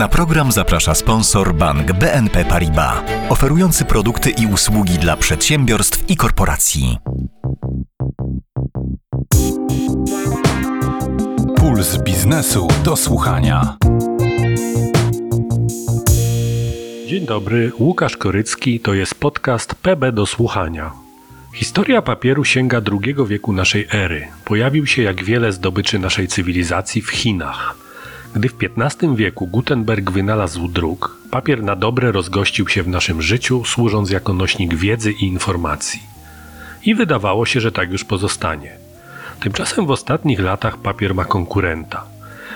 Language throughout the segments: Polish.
Na program zaprasza sponsor bank BNP Paribas, oferujący produkty i usługi dla przedsiębiorstw i korporacji. Puls biznesu do słuchania. Dzień dobry, Łukasz Korycki, to jest podcast PB do słuchania. Historia papieru sięga II wieku naszej ery. Pojawił się jak wiele zdobyczy naszej cywilizacji w Chinach. Gdy w XV wieku Gutenberg wynalazł druk, papier na dobre rozgościł się w naszym życiu, służąc jako nośnik wiedzy i informacji. I wydawało się, że tak już pozostanie. Tymczasem w ostatnich latach papier ma konkurenta.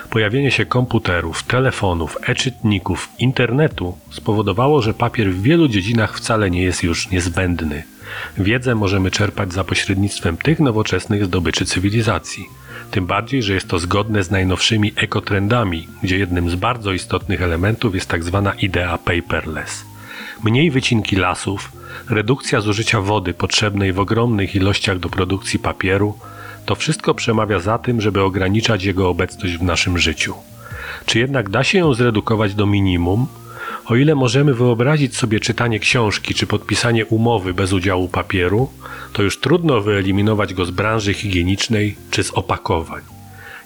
Pojawienie się komputerów, telefonów, e-czytników, internetu spowodowało, że papier w wielu dziedzinach wcale nie jest już niezbędny. Wiedzę możemy czerpać za pośrednictwem tych nowoczesnych zdobyczy cywilizacji. Tym bardziej, że jest to zgodne z najnowszymi ekotrendami, gdzie jednym z bardzo istotnych elementów jest. Tak idea paperless. Mniej wycinki lasów, redukcja zużycia wody potrzebnej w ogromnych ilościach do produkcji papieru, to wszystko przemawia za tym, żeby ograniczać jego obecność w naszym życiu. Czy jednak da się ją zredukować do minimum? O ile możemy wyobrazić sobie czytanie książki czy podpisanie umowy bez udziału papieru, to już trudno wyeliminować go z branży higienicznej czy z opakowań.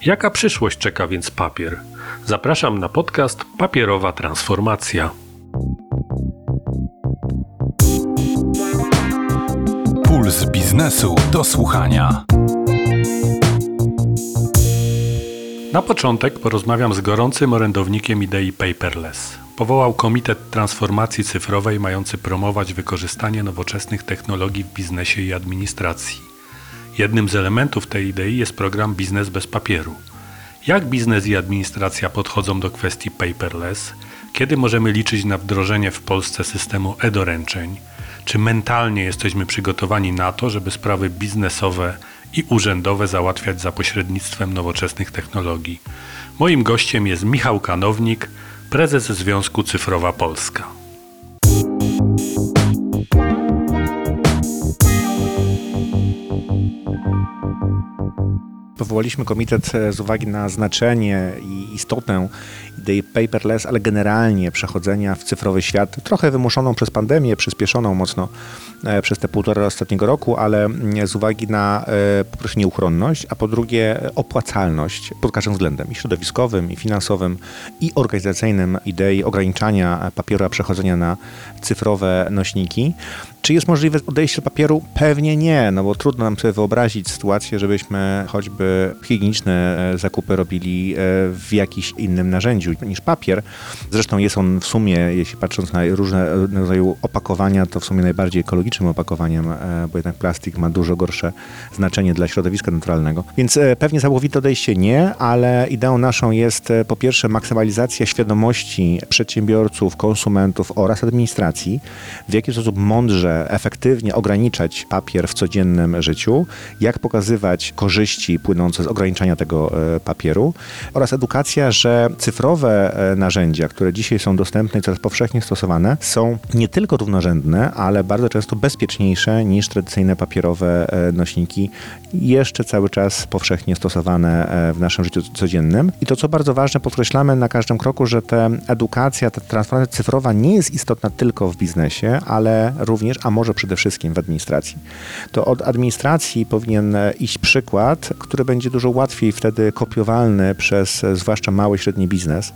Jaka przyszłość czeka więc papier? Zapraszam na podcast Papierowa Transformacja. Puls biznesu do słuchania. Na początek porozmawiam z gorącym orędownikiem idei paperless. Powołał Komitet Transformacji Cyfrowej mający promować wykorzystanie nowoczesnych technologii w biznesie i administracji. Jednym z elementów tej idei jest program Biznes bez papieru. Jak biznes i administracja podchodzą do kwestii paperless? Kiedy możemy liczyć na wdrożenie w Polsce systemu e-doręczeń? Czy mentalnie jesteśmy przygotowani na to, żeby sprawy biznesowe i urzędowe załatwiać za pośrednictwem nowoczesnych technologii? Moim gościem jest Michał Kanownik, prezes Związku Cyfrowa Polska. Powołaliśmy komitet e, z uwagi na znaczenie i istotę idei paperless, ale generalnie przechodzenia w cyfrowy świat, trochę wymuszoną przez pandemię, przyspieszoną mocno e, przez te półtora ostatniego roku, ale mm, z uwagi na e, po pierwsze nieuchronność, a po drugie opłacalność pod każdym względem i środowiskowym, i finansowym, i organizacyjnym idei ograniczania papieru, a przechodzenia na cyfrowe nośniki. Czy jest możliwe odejście od papieru? Pewnie nie, no bo trudno nam sobie wyobrazić sytuację, żebyśmy choćby higieniczne e, zakupy robili w jakimś innym narzędziu niż papier. Zresztą jest on w sumie, jeśli patrząc na różne rodzaju opakowania, to w sumie najbardziej ekologicznym opakowaniem, e, bo jednak plastik ma dużo gorsze znaczenie dla środowiska naturalnego. Więc e, pewnie całkowite odejście nie, ale ideą naszą jest e, po pierwsze maksymalizacja świadomości przedsiębiorców, konsumentów oraz administracji, w jaki sposób mądrze, efektywnie ograniczać papier w codziennym życiu, jak pokazywać korzyści płynące z ograniczania tego papieru oraz edukacja, że cyfrowe e, narzędzia, które dzisiaj są dostępne i coraz powszechnie stosowane, są nie tylko równorzędne, ale bardzo często bezpieczniejsze niż tradycyjne papierowe e, nośniki, jeszcze cały czas powszechnie stosowane e, w naszym życiu codziennym. I to, co bardzo ważne, podkreślamy na każdym kroku, że ta edukacja, ta transformacja cyfrowa nie jest istotna tylko w biznesie, ale również, a może przede wszystkim w administracji. To od administracji powinien iść przykład, który będzie dużo łatwiej wtedy kopiowalny przez zwłaszcza mały i średni biznes,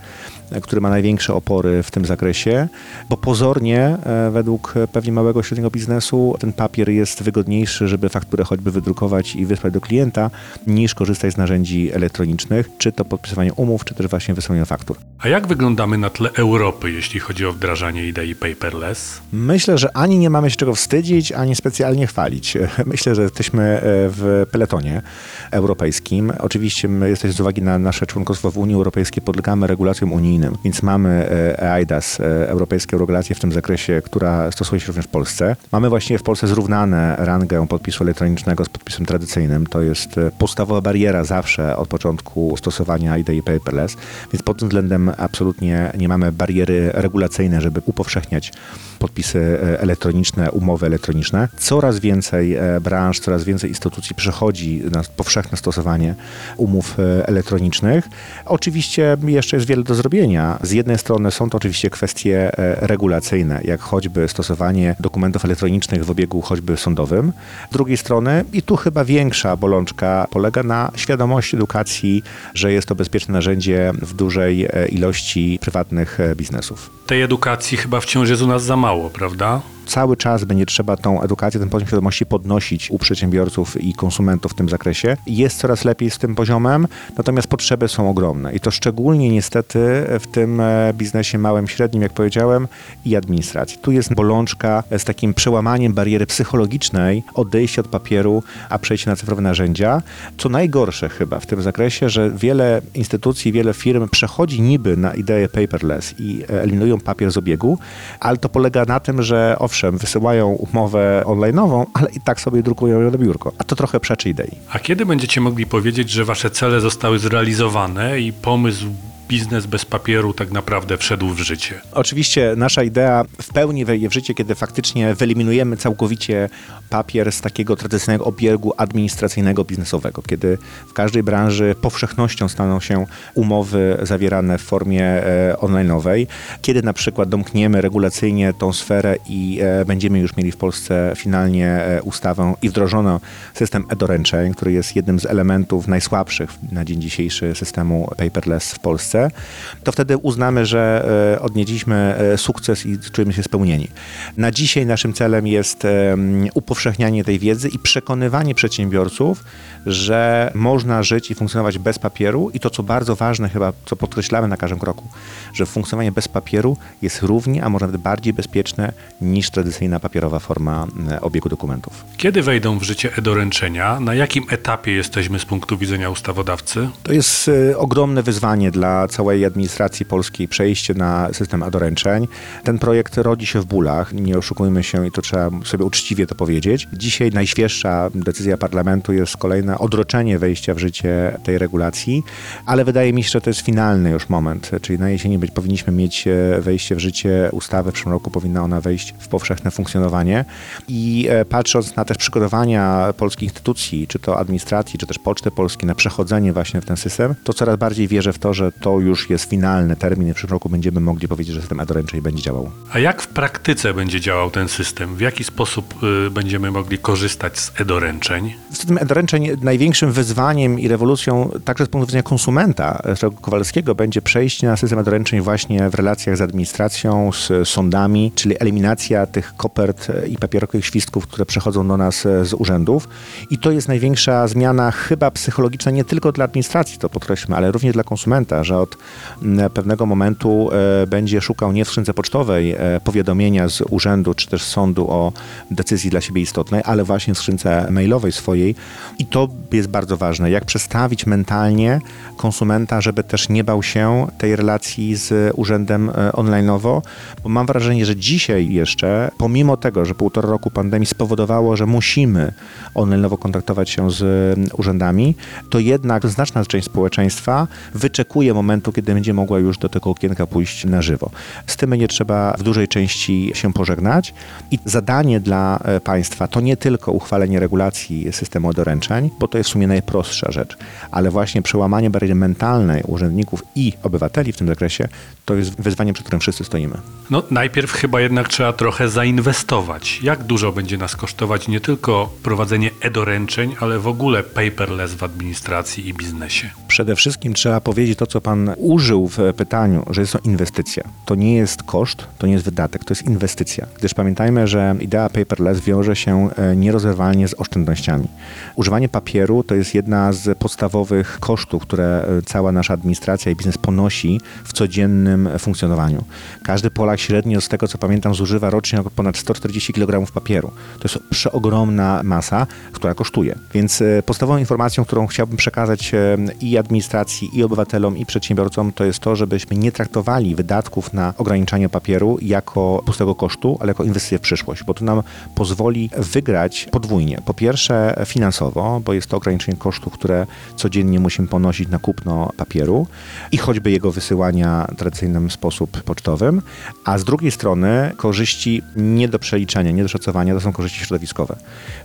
który ma największe opory w tym zakresie, bo pozornie e, według pewnie małego średniego biznesu ten papier jest wygodniejszy, żeby fakturę choćby wydrukować i wysłać do klienta, niż korzystać z narzędzi elektronicznych, czy to podpisywanie umów, czy też właśnie wysyłanie faktur. A jak wyglądamy na tle Europy, jeśli chodzi o wdrażanie idei paperless? Myślę, że ani nie mamy się czego wstydzić, ani specjalnie chwalić. Myślę, że jesteśmy e, w peletonie europejskim. Oczywiście my jesteśmy z uwagi na nasze członkostwo w Unii Europejskiej podlegamy regulacjom unijnym, więc mamy EIDAS, e, europejskie regulacje w tym zakresie, która stosuje się również w Polsce. Mamy właściwie w Polsce zrównane rangę podpisu elektronicznego z podpisem tradycyjnym. To jest e, podstawowa bariera zawsze od początku stosowania idei paperless, więc pod tym względem absolutnie nie mamy bariery regulacyjnej, żeby upowszechniać podpisy e, elektroniczne, umowy elektroniczne. Coraz więcej branż, coraz więcej instytucji przechodzi na powszechne stosowanie umów elektronicznych. Oczywiście jeszcze jest wiele do zrobienia, Z jednej strony są to oczywiście kwestie e, regulacyjne, jak choćby stosowanie dokumentów elektronicznych w obiegu choćby sądowym. Z drugiej strony, i tu chyba większa bolączka polega na świadomości edukacji, że jest to bezpieczne narzędzie w dużej e, ilości prywatnych e, biznesów. Tej edukacji chyba wciąż jest u nas za mało, prawda? Cały czas będzie trzeba tą edukację, ten poziom świadomości podnosić u przedsiębiorców i konsumentów w tym zakresie. Jest coraz lepiej z tym poziomem, natomiast potrzeby są ogromne i to szczególnie niestety w tym e, biznesie małym, średnim, jak powiedziałem, i administracji. Tu jest bolączka z takim przełamaniem bariery psychologicznej, odejście od papieru, a przejście na cyfrowe narzędzia. Co najgorsze chyba w tym zakresie, że wiele instytucji, wiele firm przechodzi niby na ideę paperless i e, eliminują papier z obiegu, ale to polega na tym, że wysyłają umowę online'ową, ale i tak sobie drukują ją na biurko. A to trochę przeczy idei. A kiedy będziecie mogli powiedzieć, że wasze cele zostały zrealizowane i pomysł biznes bez papieru tak naprawdę wszedł w życie. Oczywiście nasza idea w pełni wejdzie w życie, kiedy faktycznie wyeliminujemy całkowicie papier z takiego tradycyjnego obiegu administracyjnego, biznesowego, kiedy w każdej branży powszechnością staną się umowy zawierane w formie e, online'owej, kiedy na przykład domkniemy regulacyjnie tą sferę i e, będziemy już mieli w Polsce finalnie e, ustawę i wdrożono system e-doręczeń, który jest jednym z elementów najsłabszych na dzień dzisiejszy systemu paperless w Polsce to wtedy uznamy, że e, odnieśliśmy e, sukces i czujemy się spełnieni. Na dzisiaj naszym celem jest upowszechnianie tej wiedzy i przekonywanie przedsiębiorców, że można żyć i funkcjonować bez papieru i to, co bardzo ważne chyba, co podkreślamy na każdym kroku, że funkcjonowanie bez papieru jest równie, a może nawet bardziej bezpieczne niż tradycyjna papierowa forma obiegu dokumentów. Kiedy wejdą w życie e-doręczenia? Na jakim etapie jesteśmy z punktu widzenia ustawodawcy? To jest e, ogromne wyzwanie dla całej administracji polskiej przejście na system e-doręczeń. Ten projekt rodzi się w bólach, nie oszukujmy się i to trzeba sobie uczciwie to powiedzieć. Dzisiaj najświeższa decyzja parlamentu jest kolejna na odroczenie wejścia w życie tej regulacji, ale wydaje mi się, że to jest finalny już moment, czyli na jesieni być, powinniśmy mieć e, wejście w życie ustawy, w przyszłym roku powinna ona wejść w powszechne funkcjonowanie i e, patrząc na też przygotowania polskich instytucji, czy to administracji, czy też Poczty Polskiej na przechodzenie właśnie w ten system, to coraz bardziej wierzę w to, że to już jest finalny termin i w przyszłym roku będziemy mogli powiedzieć, że system e-doręczeń będzie działał. A jak w praktyce będzie działał ten system? W jaki sposób y, będziemy mogli korzystać z e-doręczeń? System e-doręczeń największym wyzwaniem i rewolucją także z punktu widzenia konsumenta Kowalskiego będzie przejście na system doręczeń właśnie w relacjach z administracją, z sądami, czyli eliminacja tych kopert i papierowych świstków, które przechodzą do nas z urzędów. I to jest największa zmiana chyba psychologiczna nie tylko dla administracji, to podkreślmy, ale również dla konsumenta, że od mm, pewnego momentu e, będzie szukał nie w skrzynce pocztowej e, powiadomienia z urzędu czy też sądu o decyzji dla siebie istotnej, ale właśnie w skrzynce mailowej swojej. I to jest bardzo ważne. Jak przestawić mentalnie konsumenta, żeby też nie bał się tej relacji z urzędem e, online'owo, bo mam wrażenie, że dzisiaj jeszcze, pomimo tego, że półtora roku pandemii spowodowało, że musimy online'owo kontaktować się z urzędami, to jednak znaczna część społeczeństwa wyczekuje momentu, kiedy będzie mogła już do tego okienka pójść na żywo. Z tym nie trzeba w dużej części się pożegnać i zadanie dla e, państwa to nie tylko uchwalenie regulacji systemu doręczeń, bo to jest w sumie najprostsza rzecz, ale właśnie przełamanie bariery mentalnej urzędników i obywateli w tym zakresie to jest wyzwanie, przed którym wszyscy stoimy. No najpierw chyba jednak trzeba trochę zainwestować. Jak dużo będzie nas kosztować nie tylko prowadzenie e-doręczeń, ale w ogóle paperless w administracji i biznesie? Przede wszystkim trzeba powiedzieć to, co pan użył w pytaniu, że jest to inwestycja. To nie jest koszt, to nie jest wydatek, to jest inwestycja. Gdyż pamiętajmy, że idea paperless wiąże się e, nierozerwalnie z oszczędnościami. Używanie papieru to jest jedna z podstawowych kosztów, które e, cała nasza administracja i biznes ponosi w codziennym funkcjonowaniu. Każdy Polak średnio, z tego co pamiętam, zużywa rocznie ponad 140 kg papieru. To jest przeogromna masa, która kosztuje. Więc e, podstawową informacją, którą chciałbym przekazać i administracji, i obywatelom, i przedsiębiorcom, to jest to, żebyśmy nie traktowali wydatków na ograniczanie papieru jako pustego kosztu, ale jako inwestycję w przyszłość, bo to nam pozwoli wygrać podwójnie. Po pierwsze finansowo, bo jest to ograniczenie kosztów, które codziennie musimy ponosić na kupno papieru i choćby jego wysyłania w tradycyjnym sposób pocztowym, a z drugiej strony korzyści nie do przeliczenia, nie do szacowania, to są korzyści środowiskowe.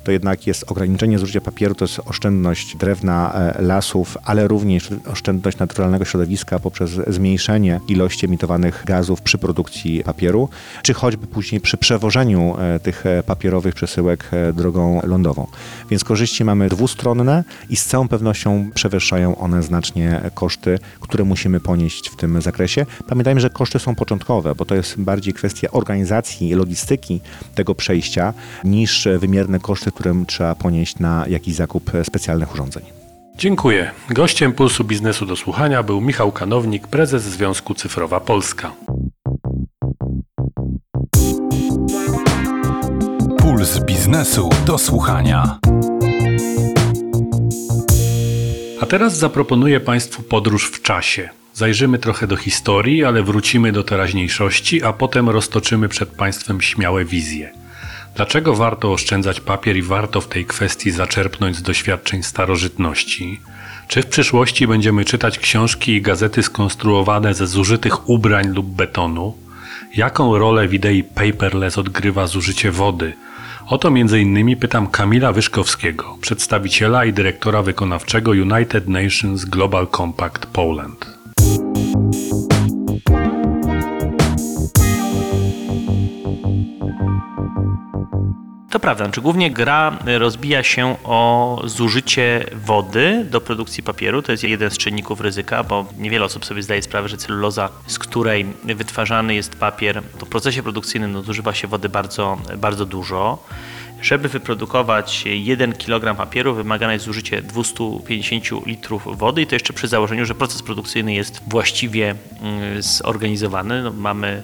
To jednak jest ograniczenie zużycia papieru, to jest oszczędność drewna, e, lasów, ale również oszczędność naturalnego środowiska, środowiska poprzez zmniejszenie ilości emitowanych gazów przy produkcji papieru, czy choćby później przy przewożeniu e, tych e, papierowych przesyłek e, drogą lądową. Więc korzyści mamy dwustronne i z całą pewnością przewyższają one znacznie koszty, które musimy ponieść w tym zakresie. Pamiętajmy, że koszty są początkowe, bo to jest bardziej kwestia organizacji i logistyki tego przejścia niż wymierne koszty, które trzeba ponieść na jakiś zakup specjalnych urządzeń. Dziękuję. Gościem Pulsu Biznesu do Słuchania był Michał Kanownik, prezes Związku Cyfrowa Polska. Puls biznesu do słuchania. A teraz zaproponuję Państwu podróż w czasie. Zajrzymy trochę do historii, ale wrócimy do teraźniejszości, a potem roztoczymy przed Państwem śmiałe wizje. Dlaczego warto oszczędzać papier i warto w tej kwestii zaczerpnąć z doświadczeń starożytności? Czy w przyszłości będziemy czytać książki i gazety skonstruowane ze zużytych ubrań lub betonu? Jaką rolę w idei paperless odgrywa zużycie wody? O to m.in. pytam Kamila Wyszkowskiego, przedstawiciela i dyrektora wykonawczego United Nations Global Compact Poland. To prawda, znaczy głównie gra rozbija się o zużycie wody do produkcji papieru. To jest jeden z czynników ryzyka, bo niewiele osób sobie zdaje sprawę, że celuloza, z której wytwarzany jest papier, to w procesie produkcyjnym no, zużywa się wody bardzo, bardzo dużo. Żeby wyprodukować 1 kg papieru wymagane jest zużycie 250 litrów wody i to jeszcze przy założeniu, że proces produkcyjny jest właściwie mm, zorganizowany. No, mamy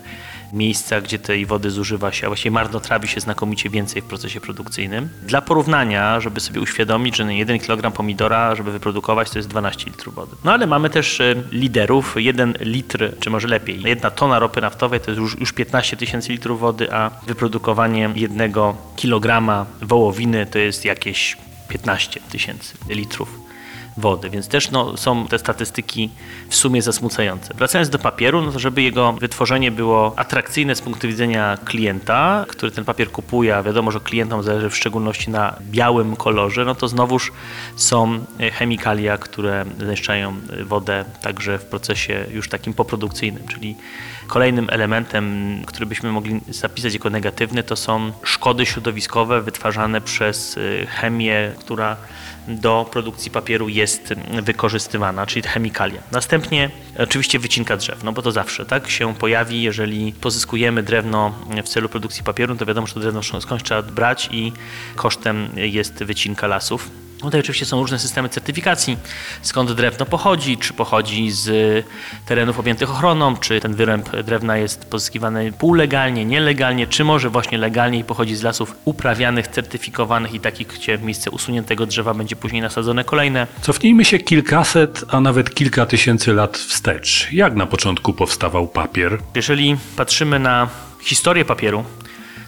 miejsca, gdzie tej wody zużywa się, a właściwie marnotrawi się znakomicie więcej w procesie produkcyjnym. Dla porównania, żeby sobie uświadomić, że 1 kg pomidora, żeby wyprodukować, to jest 12 litrów wody. No ale mamy też e, liderów. 1 litr, czy może lepiej, jedna tona ropy naftowej to jest już, już 15 tysięcy litrów wody, a wyprodukowanie jednego kilograma wołowiny to jest jakieś 15 tysięcy litrów wody, więc też no, są te statystyki w sumie zasmucające. Wracając do papieru, no to żeby jego wytworzenie było atrakcyjne z punktu widzenia klienta, który ten papier kupuje, a wiadomo, że klientom zależy w szczególności na białym kolorze, no to znowuż są chemikalia, które zniszczają wodę także w procesie już takim poprodukcyjnym, czyli Kolejnym elementem, który byśmy mogli zapisać jako negatywny, to są szkody środowiskowe wytwarzane przez y, chemię, która do produkcji papieru jest wykorzystywana, czyli chemikalia. Następnie oczywiście wycinka drzew, no bo to zawsze tak się pojawi, jeżeli pozyskujemy drewno w celu produkcji papieru, to wiadomo, że to drewno skądś trzeba brać i kosztem jest wycinka lasów. Tutaj oczywiście są różne systemy certyfikacji, skąd drewno pochodzi, czy pochodzi z terenów objętych ochroną, czy ten wyręb drewna jest pozyskiwany półlegalnie, nielegalnie, czy może właśnie legalnie i pochodzi z lasów uprawianych, certyfikowanych i takich, gdzie w miejsce usuniętego drzewa będzie później nasadzone kolejne. Cofnijmy się kilkaset, a nawet kilka tysięcy lat wstecz. Jak na początku powstawał papier? Jeżeli patrzymy na historię papieru,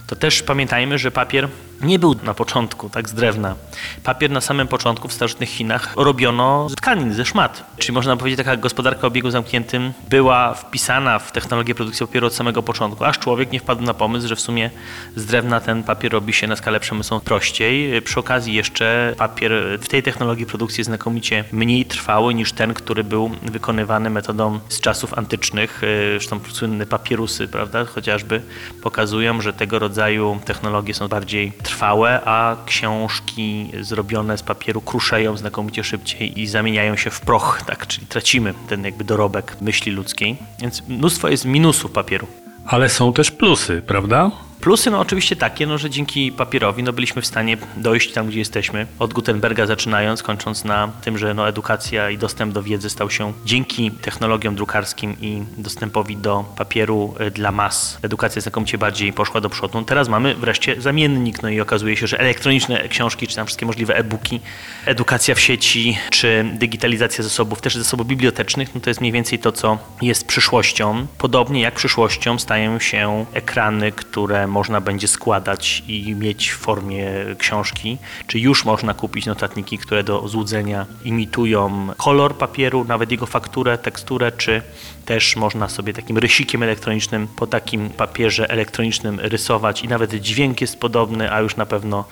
to też pamiętajmy, że papier nie był na początku tak z drewna. Papier na samym początku w starożytnych Chinach robiono z tkanin, ze szmat. Czyli można powiedzieć, taka gospodarka o obiegu zamkniętym była wpisana w technologię produkcji papieru od samego początku, aż człowiek nie wpadł na pomysł, że w sumie z drewna ten papier robi się na skalę przemysłową prościej. Przy okazji jeszcze papier w tej technologii produkcji jest znakomicie mniej trwały niż ten, który był wykonywany metodą z czasów antycznych. Zresztą słynne papierusy, prawda, chociażby pokazują, że tego rodzaju technologie są bardziej trwałe, a książki zrobione z papieru kruszeją znakomicie szybciej i zamieniają się w proch, tak? czyli tracimy ten jakby dorobek myśli ludzkiej. Więc mnóstwo jest minusów papieru. Ale są też plusy, prawda? Plusy no oczywiście takie, no, że dzięki papierowi no, byliśmy w stanie dojść tam, gdzie jesteśmy. Od Gutenberga zaczynając, kończąc na tym, że no, edukacja i dostęp do wiedzy stał się dzięki technologiom drukarskim i dostępowi do papieru y, dla mas. Edukacja znakomicie bardziej poszła do przodu. Teraz mamy wreszcie zamiennik, no i okazuje się, że elektroniczne książki, czy tam wszystkie możliwe e-booki, edukacja w sieci, czy digitalizacja zasobów, też zasobów bibliotecznych, no to jest mniej więcej to, co jest przyszłością. Podobnie jak przyszłością stają się ekrany, które które można będzie składać i mieć w formie książki, czy już można kupić notatniki, które do złudzenia imitują kolor papieru, nawet jego fakturę, teksturę, czy też można sobie takim rysikiem elektronicznym po takim papierze elektronicznym rysować i nawet dźwięk jest podobny, a już na pewno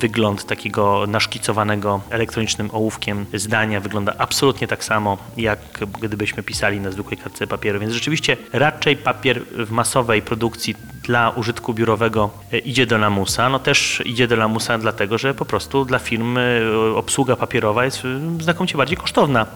wygląd takiego naszkicowanego elektronicznym ołówkiem zdania wygląda absolutnie tak samo, jak gdybyśmy pisali na zwykłej kartce papieru. Więc rzeczywiście raczej papier w masowej produkcji dla użytku biurowego e, idzie do lamusa. No też idzie do lamusa dlatego, że po prostu dla firm e, obsługa papierowa jest e, znakomicie bardziej kosztowna.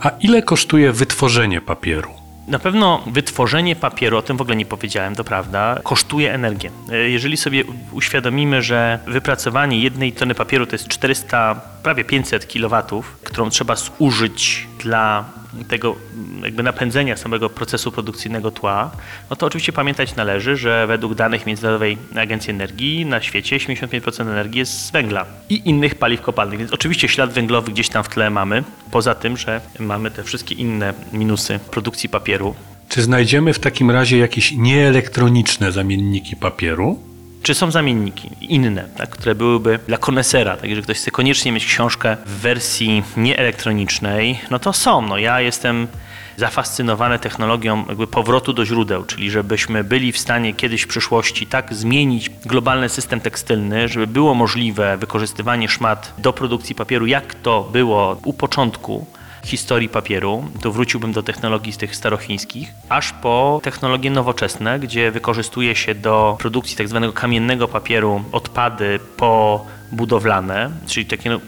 A ile kosztuje wytworzenie papieru? Na pewno wytworzenie papieru, o tym w ogóle nie powiedziałem, to prawda, kosztuje energię. Jeżeli sobie uświadomimy, że wypracowanie jednej tony papieru to jest 400, prawie 500 kW, którą trzeba zużyć dla tego jakby napędzenia samego procesu produkcyjnego tła, no to oczywiście pamiętać należy, że według danych Międzynarodowej Agencji Energii na świecie 75% energii jest z węgla i innych paliw kopalnych. Więc oczywiście ślad węglowy gdzieś tam w tle mamy, poza tym, że mamy te wszystkie inne minusy produkcji papieru. Czy znajdziemy w takim razie jakieś nieelektroniczne zamienniki papieru? Czy są zamienniki inne, tak, które byłyby dla konesera, tak, jeżeli ktoś chce koniecznie mieć książkę w wersji nieelektronicznej, no to są. No, ja jestem zafascynowany technologią jakby powrotu do źródeł, czyli żebyśmy byli w stanie kiedyś w przyszłości tak zmienić globalny system tekstylny, żeby było możliwe wykorzystywanie szmat do produkcji papieru, jak to było u początku historii papieru, to wróciłbym do technologii z tych starochińskich, aż po technologie nowoczesne, gdzie wykorzystuje się do produkcji tak zwanego kamiennego papieru odpady pobudowlane, czyli takie no,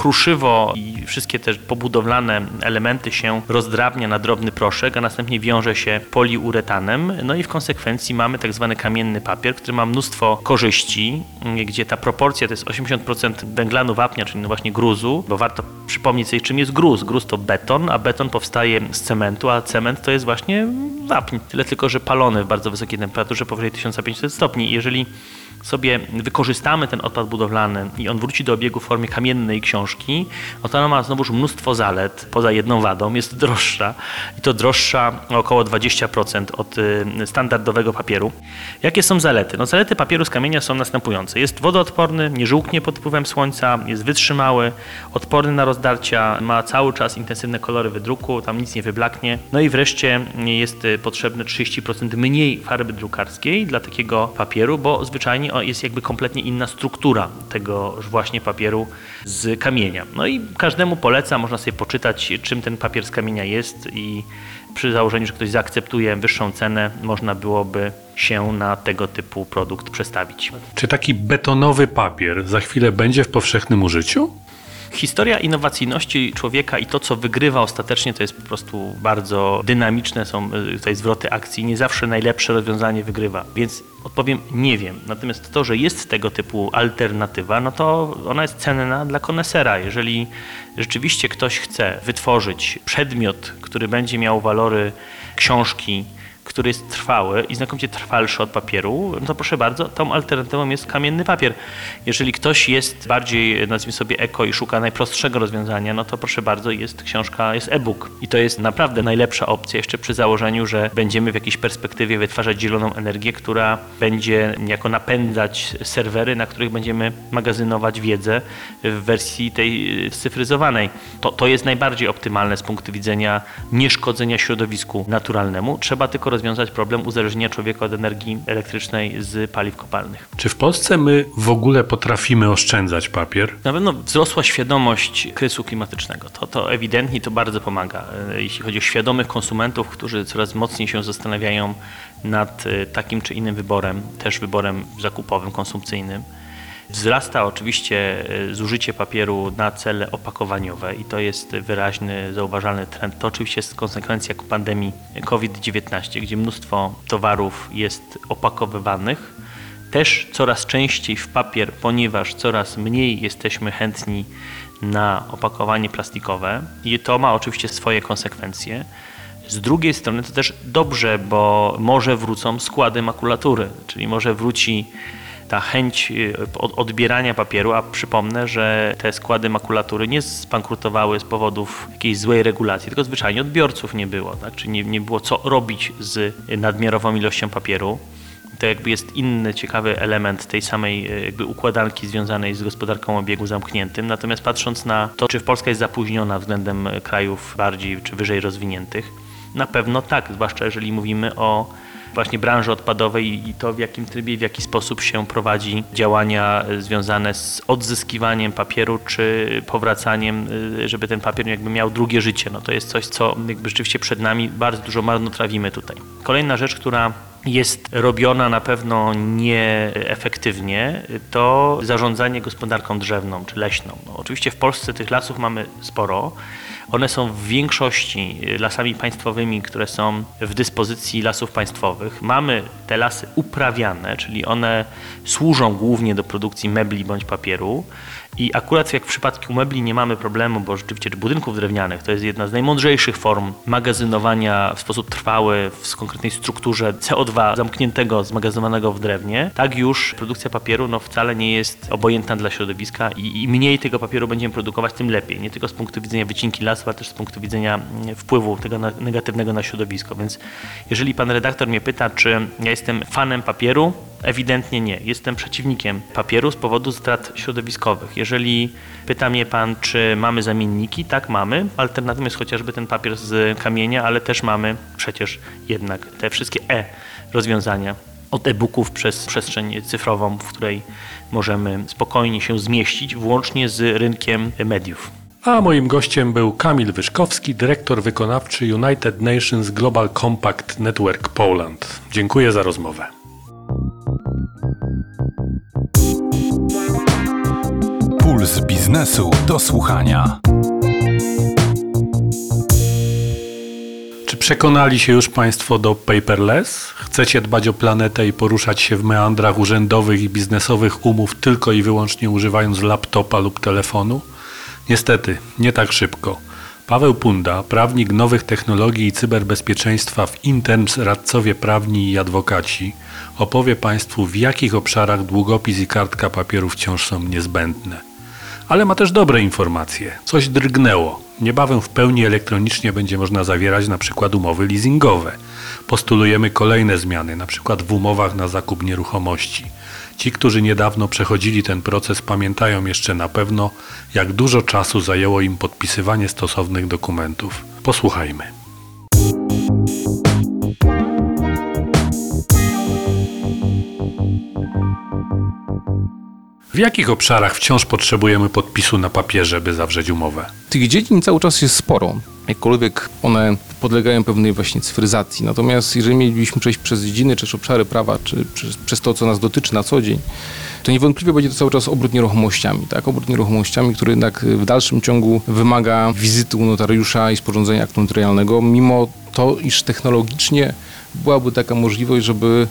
kruszywo i wszystkie te pobudowlane elementy się rozdrabnia na drobny proszek, a następnie wiąże się poliuretanem. No i w konsekwencji mamy tak zwany kamienny papier, który ma mnóstwo korzyści, gdzie ta proporcja to jest 80% węglanu wapnia, czyli no właśnie gruzu, bo warto przypomnieć sobie, czym jest gruz. Gruz to beton, a beton powstaje z cementu, a cement to jest właśnie wapń. Tyle tylko, że palony w bardzo wysokiej temperaturze powyżej 1500 stopni. Jeżeli sobie wykorzystamy ten odpad budowlany i on wróci do obiegu w formie kamiennej książki, no to ona ma znowuż mnóstwo zalet, poza jedną wadą, jest droższa i to droższa około 20% od y, standardowego papieru. Jakie są zalety? No zalety papieru z kamienia są następujące. Jest wodoodporny, nie żółknie pod wpływem słońca, jest wytrzymały, odporny na rozdarcia, ma cały czas intensywne kolory wydruku, tam nic nie wyblaknie. No i wreszcie jest y, potrzebne 30% mniej farby drukarskiej dla takiego papieru, bo zwyczajnie jest jakby kompletnie inna struktura tego właśnie papieru z kamienia. No i każdemu polecam, można sobie poczytać, czym ten papier z kamienia jest i przy założeniu, że ktoś zaakceptuje wyższą cenę, można byłoby się na tego typu produkt przestawić. Czy taki betonowy papier za chwilę będzie w powszechnym użyciu? Historia innowacyjności człowieka i to, co wygrywa ostatecznie, to jest po prostu bardzo dynamiczne, są y, tutaj zwroty akcji. Nie zawsze najlepsze rozwiązanie wygrywa, więc odpowiem nie wiem. Natomiast to, że jest tego typu alternatywa, no to ona jest cenna dla konesera. Jeżeli rzeczywiście ktoś chce wytworzyć przedmiot, który będzie miał walory książki, który jest trwały i znakomicie trwalszy od papieru, no to proszę bardzo, tą alternatywą jest kamienny papier. Jeżeli ktoś jest bardziej, nazwijmy sobie eko i szuka najprostszego rozwiązania, no to proszę bardzo, jest książka, jest e-book. I to jest naprawdę najlepsza opcja, jeszcze przy założeniu, że będziemy w jakiejś perspektywie wytwarzać zieloną energię, która będzie niejako napędzać serwery, na których będziemy magazynować wiedzę w wersji tej cyfryzowanej. To, to jest najbardziej optymalne z punktu widzenia nieszkodzenia środowisku naturalnemu. Trzeba tylko rozwiązać problem uzależnienia człowieka od energii elektrycznej z paliw kopalnych. Czy w Polsce my w ogóle potrafimy oszczędzać papier? Na pewno wzrosła świadomość kryzysu klimatycznego. To, to ewidentnie to bardzo pomaga. E, jeśli chodzi o świadomych konsumentów, którzy coraz mocniej się zastanawiają nad e, takim czy innym wyborem, też wyborem zakupowym, konsumpcyjnym. Wzrasta oczywiście e, zużycie papieru na cele opakowaniowe i to jest wyraźny, zauważalny trend. To oczywiście jest konsekwencja pandemii COVID-19, gdzie mnóstwo towarów jest opakowywanych też coraz częściej w papier, ponieważ coraz mniej jesteśmy chętni na opakowanie plastikowe i to ma oczywiście swoje konsekwencje. Z drugiej strony to też dobrze, bo może wrócą składy makulatury, czyli może wróci ta chęć y, odbierania papieru, a przypomnę, że te składy makulatury nie spankrutowały z powodów jakiejś złej regulacji, tylko zwyczajnie odbiorców nie było, tak? czyli nie, nie było co robić z nadmiarową ilością papieru to jakby jest inny ciekawy element tej samej e, jakby układanki związanej z gospodarką obiegu zamkniętym. Natomiast patrząc na to, czy Polska jest zapóźniona względem krajów bardziej czy wyżej rozwiniętych, na pewno tak, zwłaszcza jeżeli mówimy o właśnie branży odpadowej i to w jakim trybie, w jaki sposób się prowadzi działania e, związane z odzyskiwaniem papieru czy powracaniem, e, żeby ten papier jakby miał drugie życie. No to jest coś, co jakby rzeczywiście przed nami bardzo dużo marnotrawimy tutaj. Kolejna rzecz, która jest robiona na pewno nieefektywnie, to zarządzanie gospodarką drzewną czy leśną. No, oczywiście w Polsce tych lasów mamy sporo. One są w większości lasami państwowymi, które są w dyspozycji lasów państwowych. Mamy te lasy uprawiane, czyli one służą głównie do produkcji mebli bądź papieru. I akurat jak w przypadku mebli nie mamy problemu, bo rzeczywiście budynków drewnianych to jest jedna z najmądrzejszych form magazynowania w sposób trwały w konkretnej strukturze CO2 zamkniętego, zmagazynowanego w drewnie, tak już produkcja papieru no, wcale nie jest obojętna dla środowiska i, i mniej tego papieru będziemy produkować, tym lepiej. Nie tylko z punktu widzenia wycinki lasu, ale też z punktu widzenia mm, wpływu tego na, negatywnego na środowisko. Więc jeżeli pan redaktor mnie pyta, czy ja jestem fanem papieru, Ewidentnie nie. Jestem przeciwnikiem papieru z powodu strat środowiskowych. Jeżeli pyta mnie pan, czy mamy zamienniki, tak mamy. Alternatywą jest chociażby ten papier z kamienia, ale też mamy przecież jednak te wszystkie e-rozwiązania od e-booków przez przestrzeń cyfrową, w której możemy spokojnie się zmieścić, włącznie z rynkiem mediów. A moim gościem był Kamil Wyszkowski, dyrektor wykonawczy United Nations Global Compact Network Poland. Dziękuję za rozmowę. Puls biznesu do słuchania. Czy przekonali się już Państwo do paperless? Chcecie dbać o planetę i poruszać się w meandrach urzędowych i biznesowych umów tylko i wyłącznie używając laptopa lub telefonu? Niestety, nie tak szybko. Paweł Punda, prawnik nowych technologii i cyberbezpieczeństwa w Interms radcowie prawni i adwokaci, opowie Państwu w jakich obszarach długopis i kartka papieru wciąż są niezbędne. Ale ma też dobre informacje. Coś drgnęło. Niebawem w pełni elektronicznie będzie można zawierać na przykład umowy leasingowe. Postulujemy kolejne zmiany, na przykład w umowach na zakup nieruchomości. Ci, którzy niedawno przechodzili ten proces, pamiętają jeszcze na pewno, jak dużo czasu zajęło im podpisywanie stosownych dokumentów. Posłuchajmy. Jakich obszarach wciąż potrzebujemy podpisu na papierze, by zawrzeć umowę? Tych dziedzin cały czas jest sporo, jakkolwiek one podlegają pewnej właśnie cyfryzacji. Natomiast jeżeli mielibyśmy przejść przez dziedziny czy obszary prawa, czy przez, przez to, co nas dotyczy na co dzień, to niewątpliwie będzie to cały czas obrót nieruchomościami. Tak? Obrót nieruchomościami, który jednak w dalszym ciągu wymaga wizyty u notariusza i sporządzenia aktu notarialnego, mimo to, iż technologicznie byłaby taka możliwość, żeby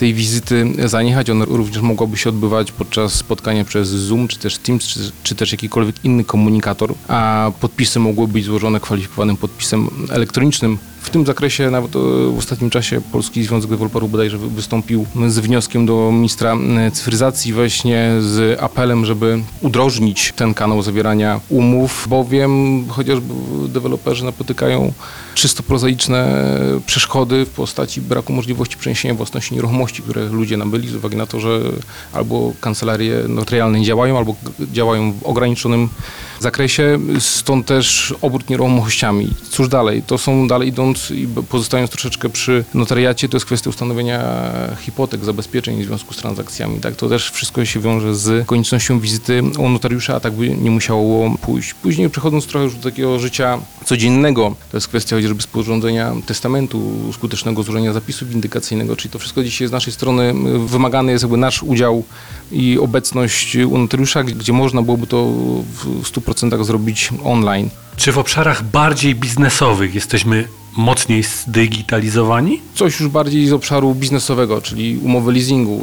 tej wizyty zaniechać. Ona również mogłaby się odbywać podczas spotkania przez Zoom, czy też Teams, czy, czy też jakikolwiek inny komunikator, a podpisy mogłyby być złożone kwalifikowanym podpisem elektronicznym w tym zakresie nawet e, w ostatnim czasie Polski Związek Deweloperów bodajże wystąpił z wnioskiem do ministra cyfryzacji właśnie z apelem, żeby udrożnić ten kanał zawierania umów, bowiem chociażby deweloperzy napotykają czysto prozaiczne przeszkody w postaci braku możliwości przeniesienia własności nieruchomości, które ludzie nabyli z uwagi na to, że albo kancelarie notarialne działają, albo działają w ograniczonym zakresie, stąd też obrót nieruchomościami. Cóż dalej? To są dalej i pozostając troszeczkę przy notariacie, to jest kwestia ustanowienia hipotek, zabezpieczeń w związku z transakcjami. Tak? To też wszystko się wiąże z koniecznością wizyty u notariusza, a tak by nie musiało pójść. Później przechodząc trochę już do takiego życia codziennego, to jest kwestia chociażby sporządzenia testamentu, skutecznego złożenia zapisu windykacyjnego, czyli to wszystko dzisiaj z naszej strony wymagany jest jakby nasz udział i obecność u notariusza, gdzie można byłoby to w 100% zrobić online. Czy w obszarach bardziej biznesowych jesteśmy mocniej zdigitalizowani? Coś już bardziej z obszaru biznesowego, czyli umowy leasingu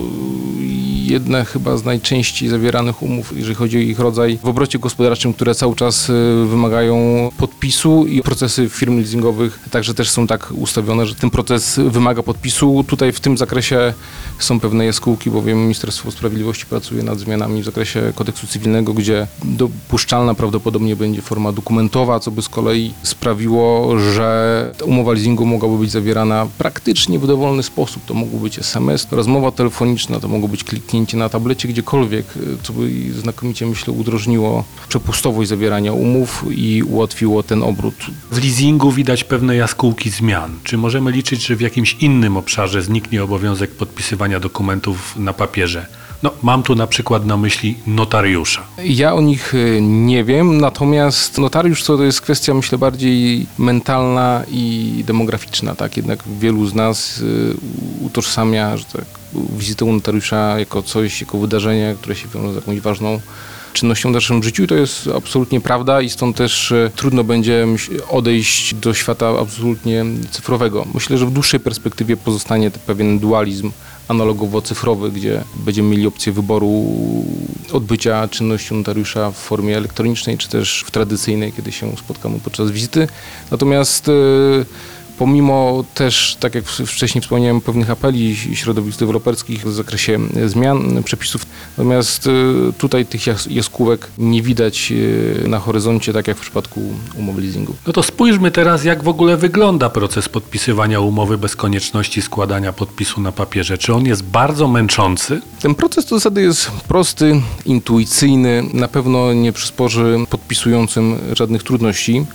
jedne chyba z najczęściej zawieranych umów, jeżeli chodzi o ich rodzaj w obrocie gospodarczym, które cały czas y, wymagają podpisu i procesy firm leasingowych także też są tak ustawione, że ten proces wymaga podpisu. Tutaj w tym zakresie są pewne jaskółki, bowiem Ministerstwo Sprawiedliwości pracuje nad zmianami w zakresie kodeksu cywilnego, gdzie dopuszczalna prawdopodobnie będzie forma dokumentowa, co by z kolei sprawiło, że ta umowa leasingu mogłaby być zawierana praktycznie w dowolny sposób. To mógł być SMS, rozmowa telefoniczna, to mogło być kliknięcie na tablecie gdziekolwiek, co by znakomicie, myślę, udrożniło przepustowość zawierania umów i ułatwiło ten obrót. W leasingu widać pewne jaskółki zmian. Czy możemy liczyć, że w jakimś innym obszarze zniknie obowiązek podpisywania dokumentów na papierze? No, mam tu na przykład na myśli notariusza. Ja o nich y, nie wiem, natomiast notariusz to jest kwestia, myślę, bardziej mentalna i demograficzna. Tak, jednak wielu z nas y, utożsamia, że tak, wizytę notariusza jako coś, jako wydarzenie, które się wiąże z jakąś ważną czynnością w naszym życiu i to jest absolutnie prawda i stąd też y, trudno będzie odejść do świata absolutnie cyfrowego. Myślę, że w dłuższej perspektywie pozostanie pewien dualizm analogowo-cyfrowy, gdzie będziemy mieli opcję wyboru odbycia czynności notariusza w formie elektronicznej, czy też w tradycyjnej, kiedy się spotkamy podczas wizyty. Natomiast e, pomimo też, tak jak wcześniej wspomniałem, pewnych apeli środowisk deweloperskich w zakresie zmian przepisów, natomiast e, tutaj tych jas- jaskółek nie widać e, na horyzoncie, tak jak w przypadku umowy leasingu. No to spójrzmy teraz, jak w ogóle wygląda proces podpisywania umowy bez konieczności składania podpisu na papierze. Czy on jest bardzo męczący? Ten proces do zasady jest prosty, intuicyjny, na pewno nie przysporzy podpisującym żadnych trudności.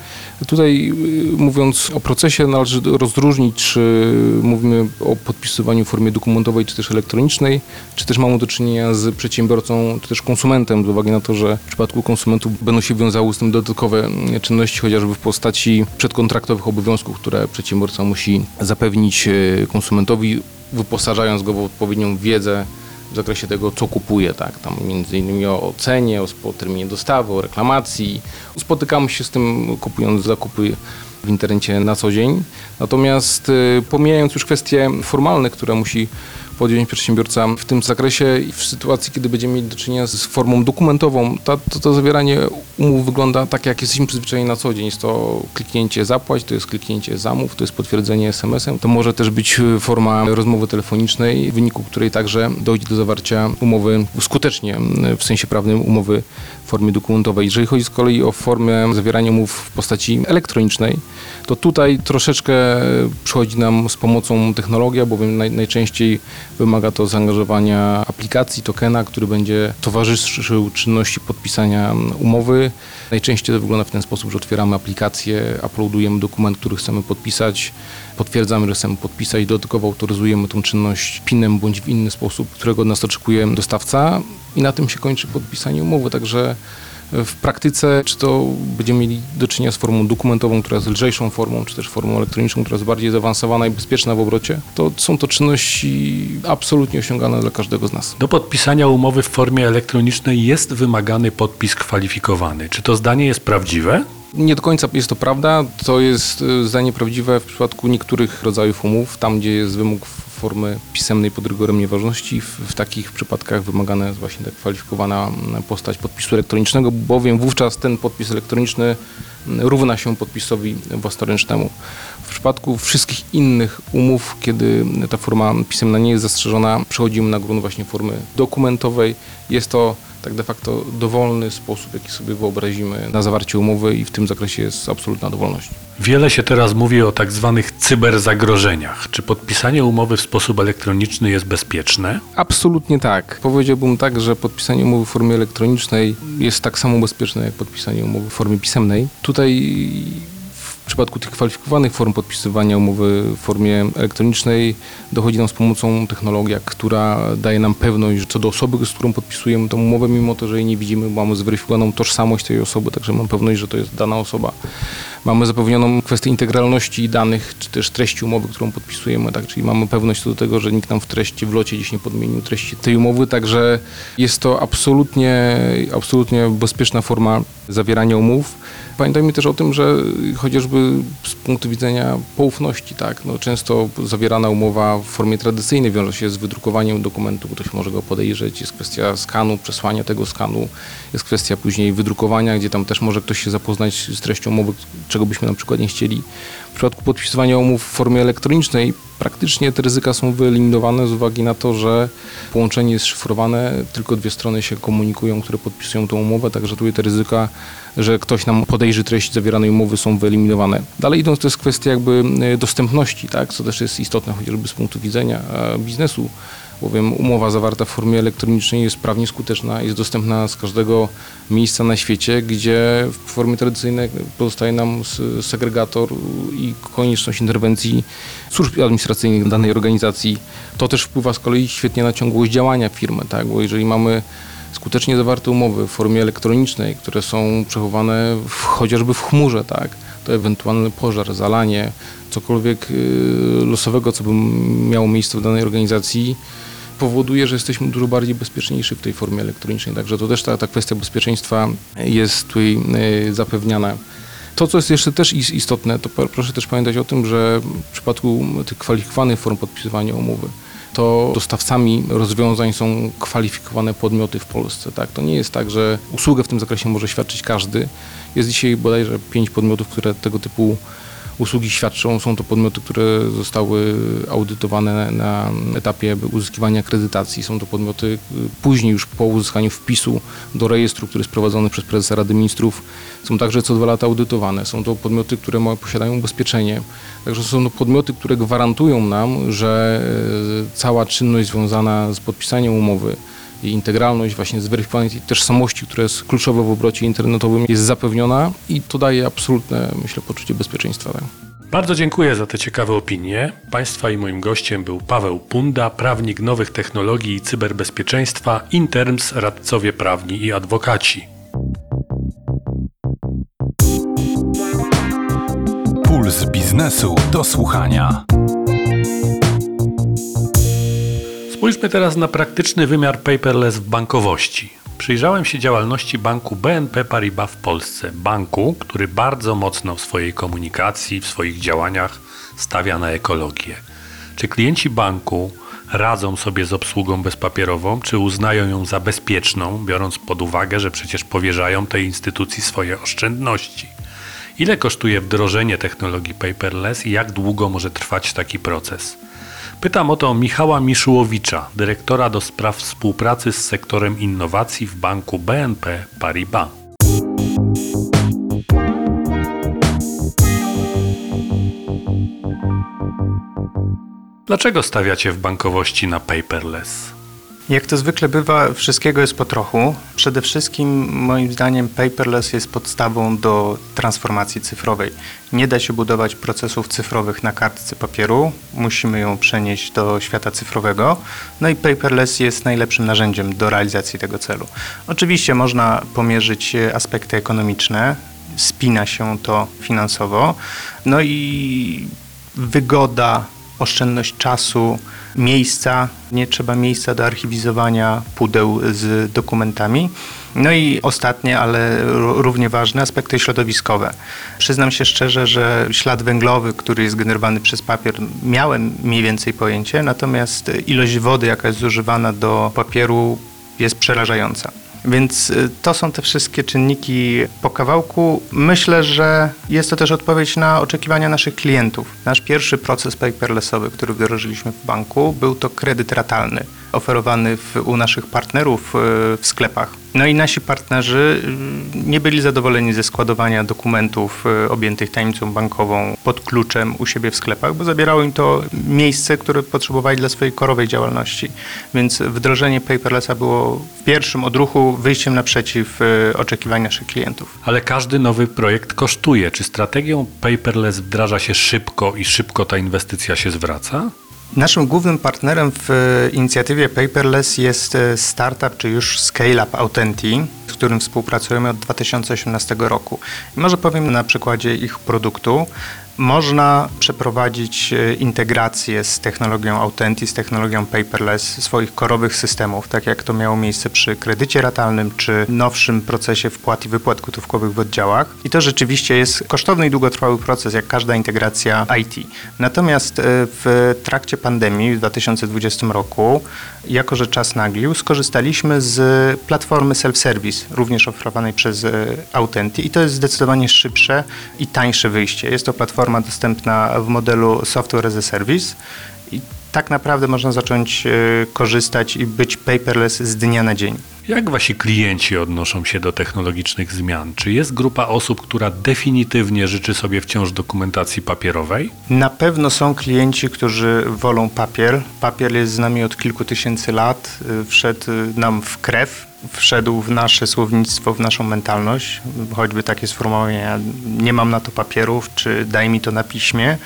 Tutaj y, mówiąc o procesie należy rozróżnić, czy mówimy o podpisywaniu w formie dokumentowej, czy też elektronicznej, czy też mamy do czynienia z przedsiębiorcą, czy też konsumentem, z uwagi na to, że w przypadku konsumentów będą się wiązały z tym dodatkowe mm, czynności, chociażby w postaci przedkontraktowych obowiązków, które przedsiębiorca musi zapewnić y, konsumentowi, wyposażając go w odpowiednią wiedzę w zakresie tego, co kupuje, tak, tam między innymi o cenie, o terminie dostawy, o reklamacji. Spotykamy się z tym kupując zakupy w internecie na co dzień. Natomiast y, pomijając już kwestie formalne, które musi podjąć przedsiębiorca w tym zakresie i w sytuacji, kiedy będziemy mieli do czynienia z formą dokumentową, to, to, to zawieranie umów wygląda tak, jak jesteśmy przyzwyczajeni na co dzień. Jest to kliknięcie zapłać, to jest kliknięcie zamów, to jest potwierdzenie SMS-em. To może też być forma rozmowy telefonicznej, w wyniku której także dojdzie do zawarcia umowy skutecznie, w sensie prawnym umowy w formie dokumentowej. Jeżeli chodzi z kolei o formę zawierania umów w postaci elektronicznej, to tutaj troszeczkę przychodzi nam z pomocą technologia, bowiem naj, najczęściej wymaga to zaangażowania aplikacji, tokena, który będzie towarzyszył czynności podpisania umowy. Najczęściej to wygląda w ten sposób, że otwieramy aplikację, uploadujemy dokument, który chcemy podpisać, potwierdzamy, że chcemy podpisać, dodatkowo autoryzujemy tą czynność PIN-em bądź w inny sposób, którego od nas oczekuje dostawca i na tym się kończy podpisanie umowy. Także w praktyce, czy to będziemy mieli do czynienia z formą dokumentową, która jest lżejszą formą, czy też formą elektroniczną, która jest bardziej zaawansowana i bezpieczna w obrocie, to są to czynności absolutnie osiągalne dla każdego z nas. Do podpisania umowy w formie elektronicznej jest wymagany podpis kwalifikowany. Czy to zdanie jest prawdziwe? Nie do końca jest to prawda. To jest y, zdanie prawdziwe w przypadku niektórych rodzajów umów, tam gdzie jest wymóg formy pisemnej pod rygorem nieważności. W, w takich przypadkach wymagana jest właśnie ta kwalifikowana postać podpisu elektronicznego, bowiem wówczas ten podpis elektroniczny równa się podpisowi własnoręcznemu. W przypadku wszystkich innych umów, kiedy ta forma pisemna nie jest zastrzeżona, przechodzimy na grunt właśnie formy dokumentowej. Jest to tak de facto dowolny sposób, jaki sobie wyobrazimy na zawarcie umowy i w tym zakresie jest absolutna dowolność. Wiele się teraz mówi o tak zwanych cyberzagrożeniach. Czy podpisanie umowy w sposób elektroniczny jest bezpieczne? Absolutnie tak. Powiedziałbym tak, że podpisanie umowy w formie elektronicznej jest tak samo bezpieczne jak podpisanie umowy w formie pisemnej. Tutaj w przypadku tych kwalifikowanych form podpisywania umowy w formie elektronicznej dochodzi nam z pomocą technologia, która daje nam pewność że co do osoby, z którą podpisujemy tą umowę, mimo to, że jej nie widzimy, mamy zweryfikowaną tożsamość tej osoby, także mam pewność, że to jest dana osoba. Mamy zapewnioną kwestię integralności danych, czy też treści umowy, którą podpisujemy, tak? czyli mamy pewność co do tego, że nikt nam w treści, w locie gdzieś nie podmienił treści tej umowy, także jest to absolutnie, absolutnie bezpieczna forma zawierania umów. Pamiętajmy też o tym, że chociażby z punktu widzenia poufności, tak, no często zawierana umowa w formie tradycyjnej wiąże się z wydrukowaniem dokumentu, ktoś może go podejrzeć, jest kwestia skanu, przesłania tego skanu, jest kwestia później wydrukowania, gdzie tam też może ktoś się zapoznać z treścią umowy, czego byśmy na przykład nie chcieli. W przypadku podpisywania umów w formie elektronicznej praktycznie te ryzyka są wyeliminowane z uwagi na to, że połączenie jest szyfrowane, tylko dwie strony się komunikują, które podpisują tą umowę, także tutaj te ryzyka, że ktoś nam podejrzy treść zawieranej umowy są wyeliminowane. Dalej idąc, to jest kwestia jakby e, dostępności, tak, co też jest istotne chociażby z punktu widzenia e, biznesu bowiem umowa zawarta w formie elektronicznej jest prawnie skuteczna, jest dostępna z każdego miejsca na świecie, gdzie w formie tradycyjnej pozostaje nam segregator i konieczność interwencji służb administracyjnych danej organizacji. To też wpływa z kolei świetnie na ciągłość działania firmy, tak? bo jeżeli mamy skutecznie zawarte umowy w formie elektronicznej, które są przechowane w, chociażby w chmurze, tak, to ewentualny pożar, zalanie, cokolwiek y, losowego, co by miało miejsce w danej organizacji, powoduje, że jesteśmy dużo bardziej bezpieczniejsi w tej formie elektronicznej. Także to też ta, ta kwestia bezpieczeństwa jest tutaj e, zapewniana. To, co jest jeszcze też istotne, to proszę też pamiętać o tym, że w przypadku tych kwalifikowanych form podpisywania umowy, to dostawcami rozwiązań są kwalifikowane podmioty w Polsce. Tak? To nie jest tak, że usługę w tym zakresie może świadczyć każdy. Jest dzisiaj bodajże pięć podmiotów, które tego typu usługi świadczą. Są to podmioty, które zostały audytowane na etapie uzyskiwania akredytacji. Są to podmioty y, później już po uzyskaniu wpisu do rejestru, który jest prowadzony przez prezesa Rady Ministrów. Są także co dwa lata audytowane. Są to podmioty, które posiadają ubezpieczenie. Także są to podmioty, które gwarantują nam, że y, cała czynność związana z podpisaniem umowy i integralność właśnie zweryfikowanej tożsamości, która jest kluczowa w obrocie internetowym, jest zapewniona i to daje absolutne, myślę, poczucie bezpieczeństwa. Tak? Bardzo dziękuję za te ciekawe opinie. Państwa i moim gościem był Paweł Punda, prawnik nowych technologii i cyberbezpieczeństwa, Interms, radcowie prawni i adwokaci. Puls biznesu do słuchania. Spójrzmy teraz na praktyczny wymiar paperless w bankowości. Przyjrzałem się działalności banku BNP Paribas w Polsce. Banku, który bardzo mocno w swojej komunikacji, w swoich działaniach stawia na ekologię. Czy klienci banku radzą sobie z obsługą bezpapierową, czy uznają ją za bezpieczną, biorąc pod uwagę, że przecież powierzają tej instytucji swoje oszczędności? Ile kosztuje wdrożenie technologii paperless i jak długo może trwać taki proces? Pytam o to Michała Miszułowicza, dyrektora do spraw współpracy z sektorem innowacji w banku BNP Paribas. Dlaczego stawiacie w bankowości na paperless? Jak to zwykle bywa, wszystkiego jest po trochu. Przede wszystkim, moim zdaniem, paperless jest podstawą do transformacji cyfrowej. Nie da się budować procesów cyfrowych na kartce papieru, musimy ją przenieść do świata cyfrowego. No i paperless jest najlepszym narzędziem do realizacji tego celu. Oczywiście można pomierzyć aspekty ekonomiczne, spina się to finansowo, no i wygoda, oszczędność czasu, miejsca, nie trzeba miejsca do archiwizowania pudeł z dokumentami. No i ostatnie, ale równie ważne, aspekty środowiskowe. Przyznam się szczerze, że ślad węglowy, który jest generowany przez papier, miałem mniej więcej pojęcie, natomiast ilość wody, jaka jest zużywana do papieru, jest przerażająca. Więc y, to są te wszystkie czynniki po kawałku. Myślę, że jest to też odpowiedź na oczekiwania naszych klientów. Nasz pierwszy proces paperlessowy, który wdrożyliśmy w banku, był to kredyt ratalny, oferowany w, u naszych partnerów y, w sklepach. No i nasi partnerzy y, nie byli zadowoleni ze składowania dokumentów y, objętych tajemnicą bankową pod kluczem u siebie w sklepach, bo zabierało im to miejsce, które potrzebowali dla swojej korowej działalności. Więc wdrożenie paperlessa było w pierwszym odruchu wyjściem naprzeciw y, oczekiwań naszych klientów. Ale każdy nowy projekt kosztuje. Czy strategią paperless wdraża się szybko i szybko ta inwestycja się zwraca? Naszym głównym partnerem w inicjatywie Paperless jest e, startup, czy już scale-up Autenti, z którym współpracujemy od 2018 roku. I może powiem na przykładzie ich produktu. Można przeprowadzić e, integrację z technologią Authentic, z technologią paperless swoich korowych systemów, tak jak to miało miejsce przy kredycie ratalnym czy nowszym procesie wpłat i wypłat gotówkowych w oddziałach. I to rzeczywiście jest kosztowny i długotrwały proces, jak każda integracja IT. Natomiast e, w trakcie pandemii w 2020 roku, jako że czas naglił, skorzystaliśmy z platformy self-service, również oferowanej przez e, Authentic i to jest zdecydowanie szybsze i tańsze wyjście. Jest to platforma platforma dostępna w modelu Software as a Service i tak naprawdę można zacząć e, korzystać i być paperless z dnia na dzień. Jak wasi klienci odnoszą się do technologicznych zmian? Czy jest grupa osób, która definitywnie życzy sobie wciąż dokumentacji papierowej? Na pewno są klienci, którzy wolą papier. Papier jest z nami od kilku tysięcy lat, e, wszedł nam w krew wszedł w nasze słownictwo, w naszą mentalność, choćby takie sformułowania nie mam na to papierów, czy daj mi to na piśmie.